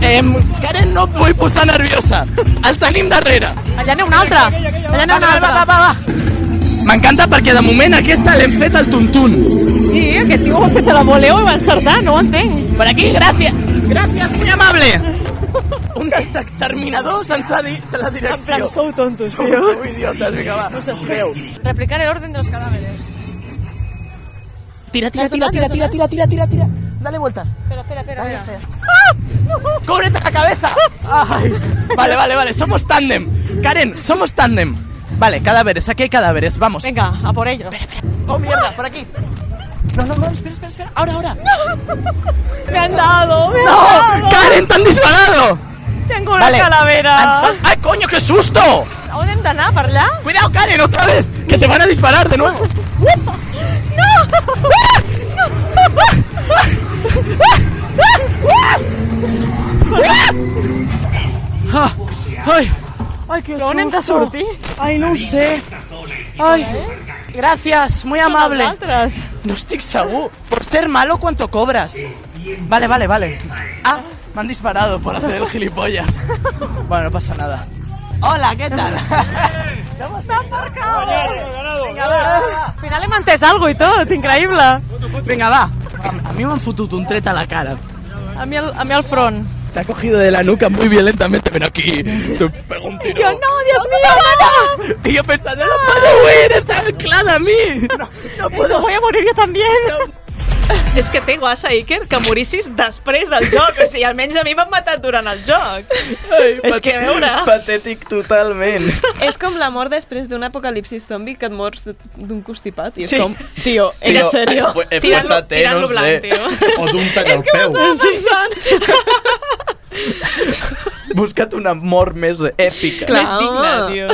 Em, Karen, no et vull posar nerviosa. El tenim darrere. Allà n'hi ha un altre. Allà n'hi ha un Va, altre. va, va, va. M'encanta perquè de moment aquesta l'hem fet al tuntun. Sí, aquest tio ho ha fet a la voleu i va encertar, no ho entenc. Per aquí, gràcies. Gràcies, muy amable. Un dels exterminadors ens ha dit la direcció. En plan, sou tontos, Sou, tio. sou idiotes, vinga, va. No sabeu. Replicar el orden de los cadáveres. Tira, tira, tira, tira, tira, tira, tira, tira, tira. Dale vueltas. Espera, espera, espera. Ahí está, ¡Ah! ¡Cúbrete la cabeza! Ay. Vale, vale, vale, somos tándem. Karen, somos tándem. Vale, cadáveres, aquí hay cadáveres, vamos. Venga, a por ellos. Oh, mierda, por aquí. No, no, no, espera, espera, espera. Ahora, ahora. Me han dado, me han ¡No! dado. ¡Karen, te han disparado! Tengo una Vale, calavera. ¡Ay, coño, qué susto! Hem d'anar, per allà? Cuidado, Karen, otra vez, que te van a disparar de nuevo. Ah, ay, ay, qué On hem de susto. sortir? No ho sé. Ay, gracias, muy amable. els altres. No estic segur. Por ser malo, ¿cuánto cobras? Vale, vale, vale. Ah, me han disparado por hacer el gilipollas. Bueno, no pasa nada. Hola, ¿qué tal? ¿Cómo estás? Vinga, va. Al final hem entès alguna i tot, increïble. Venga, va. A, a mí me han fotut un tret a la cara. A mi al, a mi al front. Te ha cogido de la nuca muy violentamente. Ven aquí. Te pego un tiro. Jo, no, Dios mío, no, Y yo pensando, no puedo huir, está anclada a mí. No, no no. Voy a morir jo també. És que té guassa, Iker, que morissis després del joc. O sigui, almenys a mi m'han matat durant el joc. Ai, És que, a veure... Patètic totalment. És com la mort després d'un apocalipsis zombi que et mors d'un constipat i és Sí. com, tio, en Tio, serio? fu- eh, fuérzate, tirant-lo no blanc, sé. tio. O d'un tall És al que peu. m'estava pensant. Busca't una mort més èpica. Clar, Més digna, tio.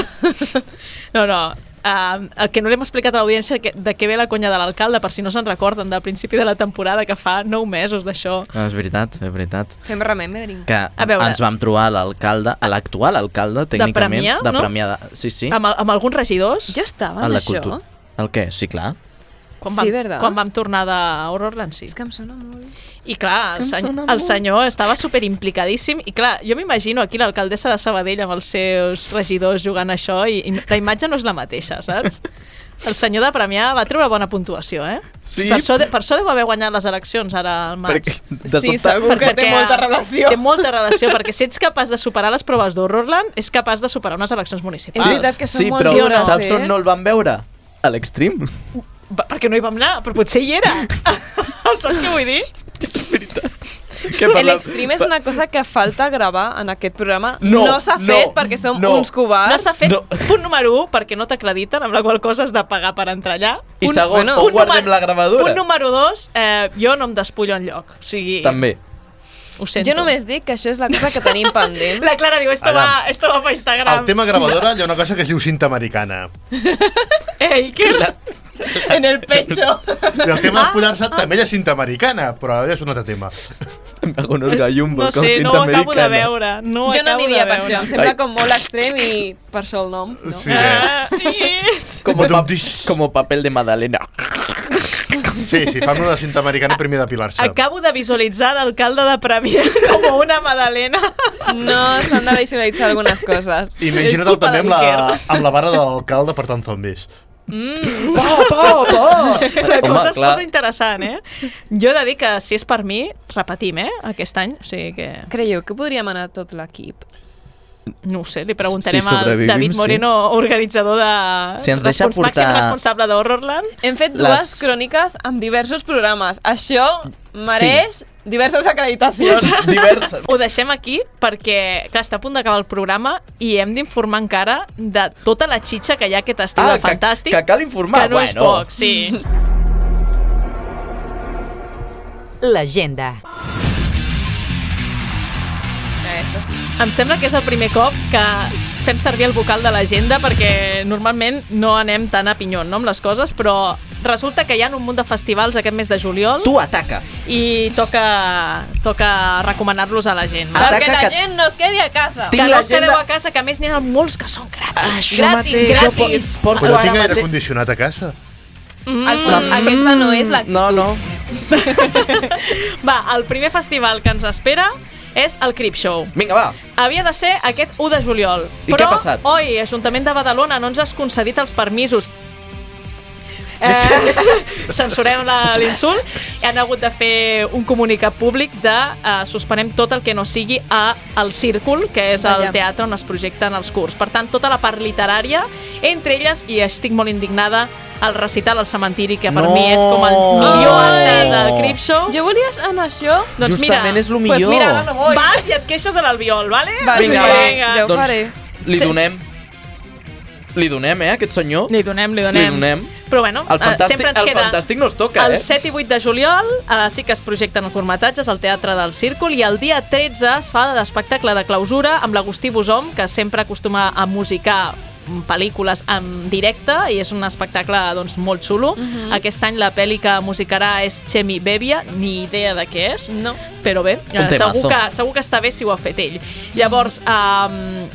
No, no. Uh, el que no li hem explicat a l'audiència de què ve la conya de l'alcalde, per si no se'n recorden, del principi de la temporada, que fa nou mesos d'això. No, és veritat, és veritat. Fem remembering. Que A veure. ens vam trobar l'alcalde, a l'actual alcalde, tècnicament. Premià, de no? Premià, de... Sí, sí. Amb, amb alguns regidors. Jo estava a en la això. cultura. El què? Sí, clar. Quan Sí, vam, verdad? quan vam tornar de Horrorland, sí. És que em sona molt. I clar, el, sona el senyor estava super implicadíssim i clar, jo m'imagino aquí l'alcaldessa de Sabadell amb els seus regidors jugant això i, i la imatge no és la mateixa, saps? El senyor de Premià va treure bona puntuació, eh? Sí. Per això, de, per això deu haver guanyat les eleccions ara al maig. Perquè, de Sí, sobte, segur que té molta relació. Té molta relació, perquè si ets capaç de superar les proves d'Horrorland, és capaç de superar unes eleccions municipals. És veritat que són sí, molt però lliures, saps eh? on no el vam veure? A l'extrem. Perquè no hi vam anar, però potser hi era. Saps què vull dir? És veritat. Que per la- L'extrem és una cosa que falta gravar en aquest programa. No, no s'ha no, fet perquè som no. uns covards. No s'ha fet No. punt número 1 perquè no t'acrediten, amb la qual cosa has de pagar per entrar allà. I Punt- segon, punt on guardem número- la gravadora? Punt número 2, eh, jo no em despullo en lloc. O sigui, També. ho sento. Jo només dic que això és la cosa que tenim pendent. La Clara diu, esto va, esto va pa Instagram. Al tema gravadora hi ha una cosa que es diu cinta americana. Ei, què? en el pecho. I el tema d'espullar-se també hi ha cinta americana, però és un altre tema. Algunos gallumbos No sé, no ho acabo de veure. No jo no aniria per això, em sembla com molt extrem i per això el nom. No? Sí, Ah, eh? Como, pa como papel de Madalena. Sí, si fan una cinta americana primer depilar-se. Acabo de visualitzar l'alcalde de Premià com una madalena. No, s'han de visualitzar algunes coses. Imagina't també amb la, amb la vara de l'alcalde per tant zombis. Mm. Pa, pa, pa! La Home, cosa es clar. posa interessant, eh? Jo he de dir que si és per mi, repetim, eh? Aquest any, o sigui que... Creieu que podríem anar tot l'equip? No ho sé, li preguntarem Si al David sí. Moreno, organitzador de... Si ens deixa respons- Màxim portar- responsable d'Horrorland. Hem fet Les- dues cròniques amb diversos programes. Això mereix diverses acreditacions. Diverses. Ho deixem aquí perquè, clar, està a punt d'acabar el programa i hem d'informar encara de tota la xitxa que hi ha aquest estiu Ah, de que- fantàstic. que cal informar, Que no és bueno. poc, sí. L'agenda. Em sembla que és el primer cop que fem servir el vocal de l'agenda perquè normalment no anem tan a pinyon no, amb les coses, però resulta que hi ha un munt de festivals aquest mes de juliol Tu ataca. i toca, toca recomanar-los a la gent. Perquè la gent no es quedi a casa. que no us quedeu a casa, que a més n'hi ha molts que són gratis. Això mateix, jo po- porto Però tinc aire condicionat a casa. Mm. Fons, aquesta no és l'actitud. No, no. Va, el primer festival que ens espera és el Crip Show. Vinga, va. Havia de ser aquest 1 de juliol. I però, què ha passat? oi, Ajuntament de Badalona no ens has concedit els permisos Eh, censurem la- l'insult i han hagut de fer un comunicat públic de eh, suspenem tot el que no sigui a el Círcul, que és el Vaja. teatre on es projecten els curs. Per tant, tota la part literària, entre elles, i estic molt indignada, el recital al cementiri, que per No! mi és com el millor acte del Crip Show. Jo volia anar a això. Doncs mira, Justament és lo Pues millor. mira, ara no vull. Vas i et queixes a l'Albiol, vale? Va, Vinga, sí, va. ja ho Doncs faré. Li Sí. Li donem, eh, aquest senyor? Li donem, li donem. Li donem. Però bueno, El eh, fantàstic, sempre ens el queda... fantàstic no es toca, El eh? 7 i 8 de juliol eh, sí que es projecten curtmetratges al Teatre del Círcul i el dia 13 es fa l'espectacle de clausura amb l'Agustí Bosom, que sempre acostuma a musicar pel·lícules en directe i és un espectacle doncs, molt xulo. Mhm. Aquest any la pel·li que musicarà és Chemi Bevia, ni idea de què és, no. però bé, eh, segur, que, segur que està bé si ho ha fet ell. Llavors, um,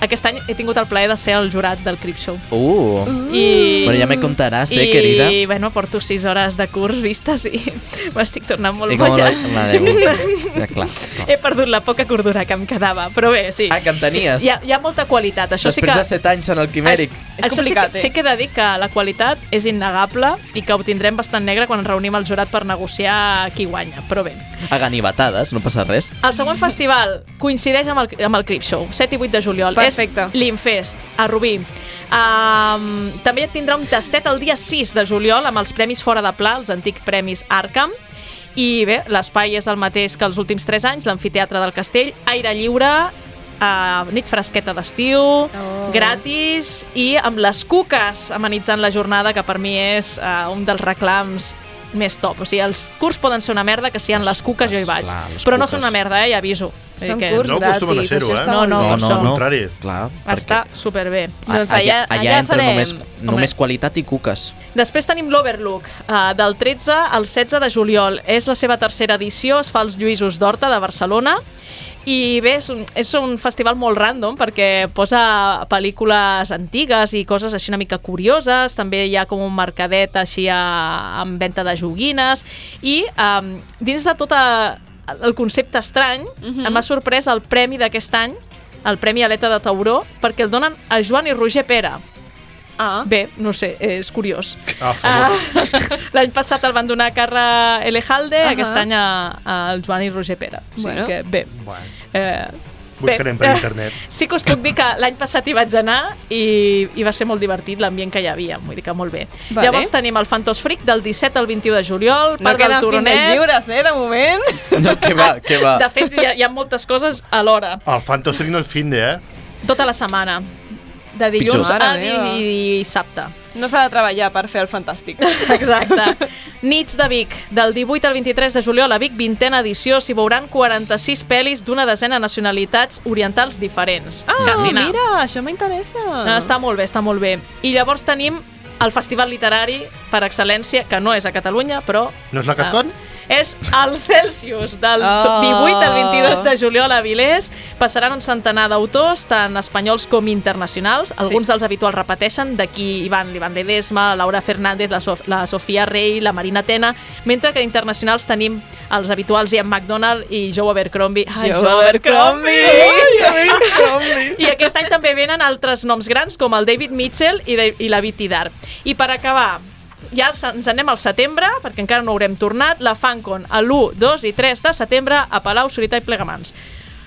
aquest any he tingut el plaer de ser el jurat del Crip Show. Uh. I... Bueno, ja me contaràs, eh, I, querida. I, bueno, porto 6 hores de curs vistes i m'estic tornant molt I com boja. la, la Déu. Ja, clar. He perdut la poca cordura que em quedava, però bé, sí. Ah, que en tenies. Hi ha, hi ha molta qualitat. Això sí Després que... de 7 anys en el quimèric. Això sí complicat, que, eh? sí que he de dir que la qualitat és innegable i que ho tindrem bastant negre quan ens reunim al jurat per negociar qui guanya, però bé. A ganivetades, no passa res. El següent festival coincideix amb el, amb el Crip Show, 7 i 8 de juliol. Perfecte. És l'Infest, a Rubí. Um, també tindrà un tastet el dia 6 de juliol amb els Premis Fora de Pla, els antics Premis Arkham. I bé, l'espai és el mateix que els últims 3 anys, l'amfiteatre del Castell, aire lliure, uh, nit fresqueta d'estiu, oh. gratis i amb les cuques amenitzant la jornada, que per mi és uh, un dels reclams més top. O sigui, els curs poden ser una merda, que si hi ha les cuques jo hi vaig. clar, Però no cuques. són una merda, eh, ja aviso. Són dir curs No acostumen a ser-ho, eh? No, no, no, no, no, no. contrari. Clar, Està superbé. Doncs allà, allà- allà, allà entra serem. només, Home. només qualitat i cuques. Després tenim l'Overlook, uh, del 13 al 16 de juliol. És la seva tercera edició, es fa als Lluïsos d'Horta de Barcelona i bé, és un, és un festival molt random perquè posa pel·lícules antigues i coses així una mica curioses, també hi ha com un mercadet així a, amb venda de joguines. I um, dins de tot a, el concepte estrany Mhm. em ha sorprès el premi d'aquest any el Premi Aleta de Tauró perquè el donen a Joan i Roger Pere Ah. Bé, no sé, és curiós. Ah. Ah, L'any passat el van donar a Carra Elejalde, uh. -huh. aquest any a- al Joan i Roger Pere. O sigui Bueno. que, bé. Bueno, Eh, buscarem per internet. Sí que us puc dir que l'any passat hi vaig anar i, i va ser molt divertit l'ambient que hi havia, vull dir que molt bé. Vale. Llavors tenim el Fantos Freak del 17 al 21 de juliol, No del queden Turonet. findes lliures, eh, de moment. No, que va, que va. De fet, hi ha, hi ha moltes coses alhora, El Fantastic no és fin de, eh? tota la setmana. De dilluns a di dissabte. No s'ha de treballar per fer el fantàstic. Exacte. Nits de Vic, del 18 al 23 de juliol a Vic, vintena edició, s'hi veuran 46 pel·lis d'una desena de nacionalitats orientals diferents. Ah, Quasi anar. mira, això m'interessa. Ah, Està molt bé, està molt bé. I llavors tenim el festival literari per excel·lència, que no és a Catalunya, però... No és la Catcon? Ah, és el Celsius, del Oh. 18 al 22 de juliol a Vilés. Passaran un centenar d'autors, tant espanyols com internacionals. Alguns dels habituals repeteixen, d'aquí hi van l'Ivan Ledesma, la Laura Fernández, la, Sof la Sofia Rey, la Marina Tena, mentre que internacionals tenim els habituals Ian McDonald i Joe Abercrombie. Ai, Joe Abercrombie! I aquest any també venen altres noms grans com el David Mitchell i, de, i la Viti Dar. I per acabar, ja ens- anem al setembre, perquè encara no haurem tornat, la FanCon a l'1, 2 i 3 de setembre a Palau, Solità i Plegamans.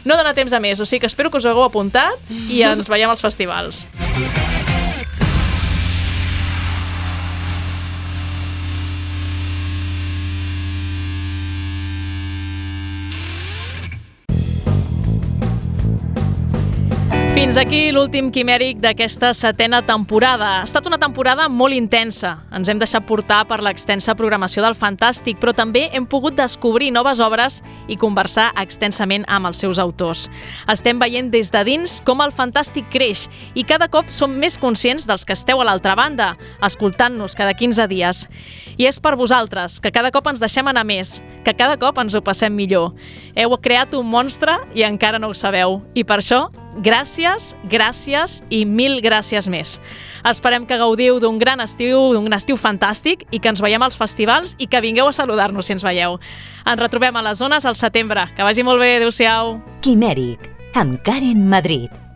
No dona temps de més, o sigui que espero que us hagueu apuntat i ens veiem als festivals. Fins aquí l'últim quimèric d'aquesta setena temporada. Ha estat una temporada molt intensa. Ens hem deixat portar per l'extensa programació del Fantàstic, però també hem pogut descobrir noves obres i conversar extensament amb els seus autors. Estem veient des de dins com el Fantàstic creix i cada cop som més conscients dels que esteu a l'altra banda, escoltant-nos cada 15 dies. I és per vosaltres, que cada cop ens deixem anar més, que cada cop ens ho passem millor. Heu creat un monstre i encara no ho sabeu. I per això gràcies, gràcies i mil gràcies més. Esperem que gaudiu d'un gran estiu, d'un estiu fantàstic i que ens veiem als festivals i que vingueu a saludar-nos si ens veieu. Ens retrobem a les zones al setembre. Que vagi molt bé, adeu-siau. Quimèric, amb Karen Madrid.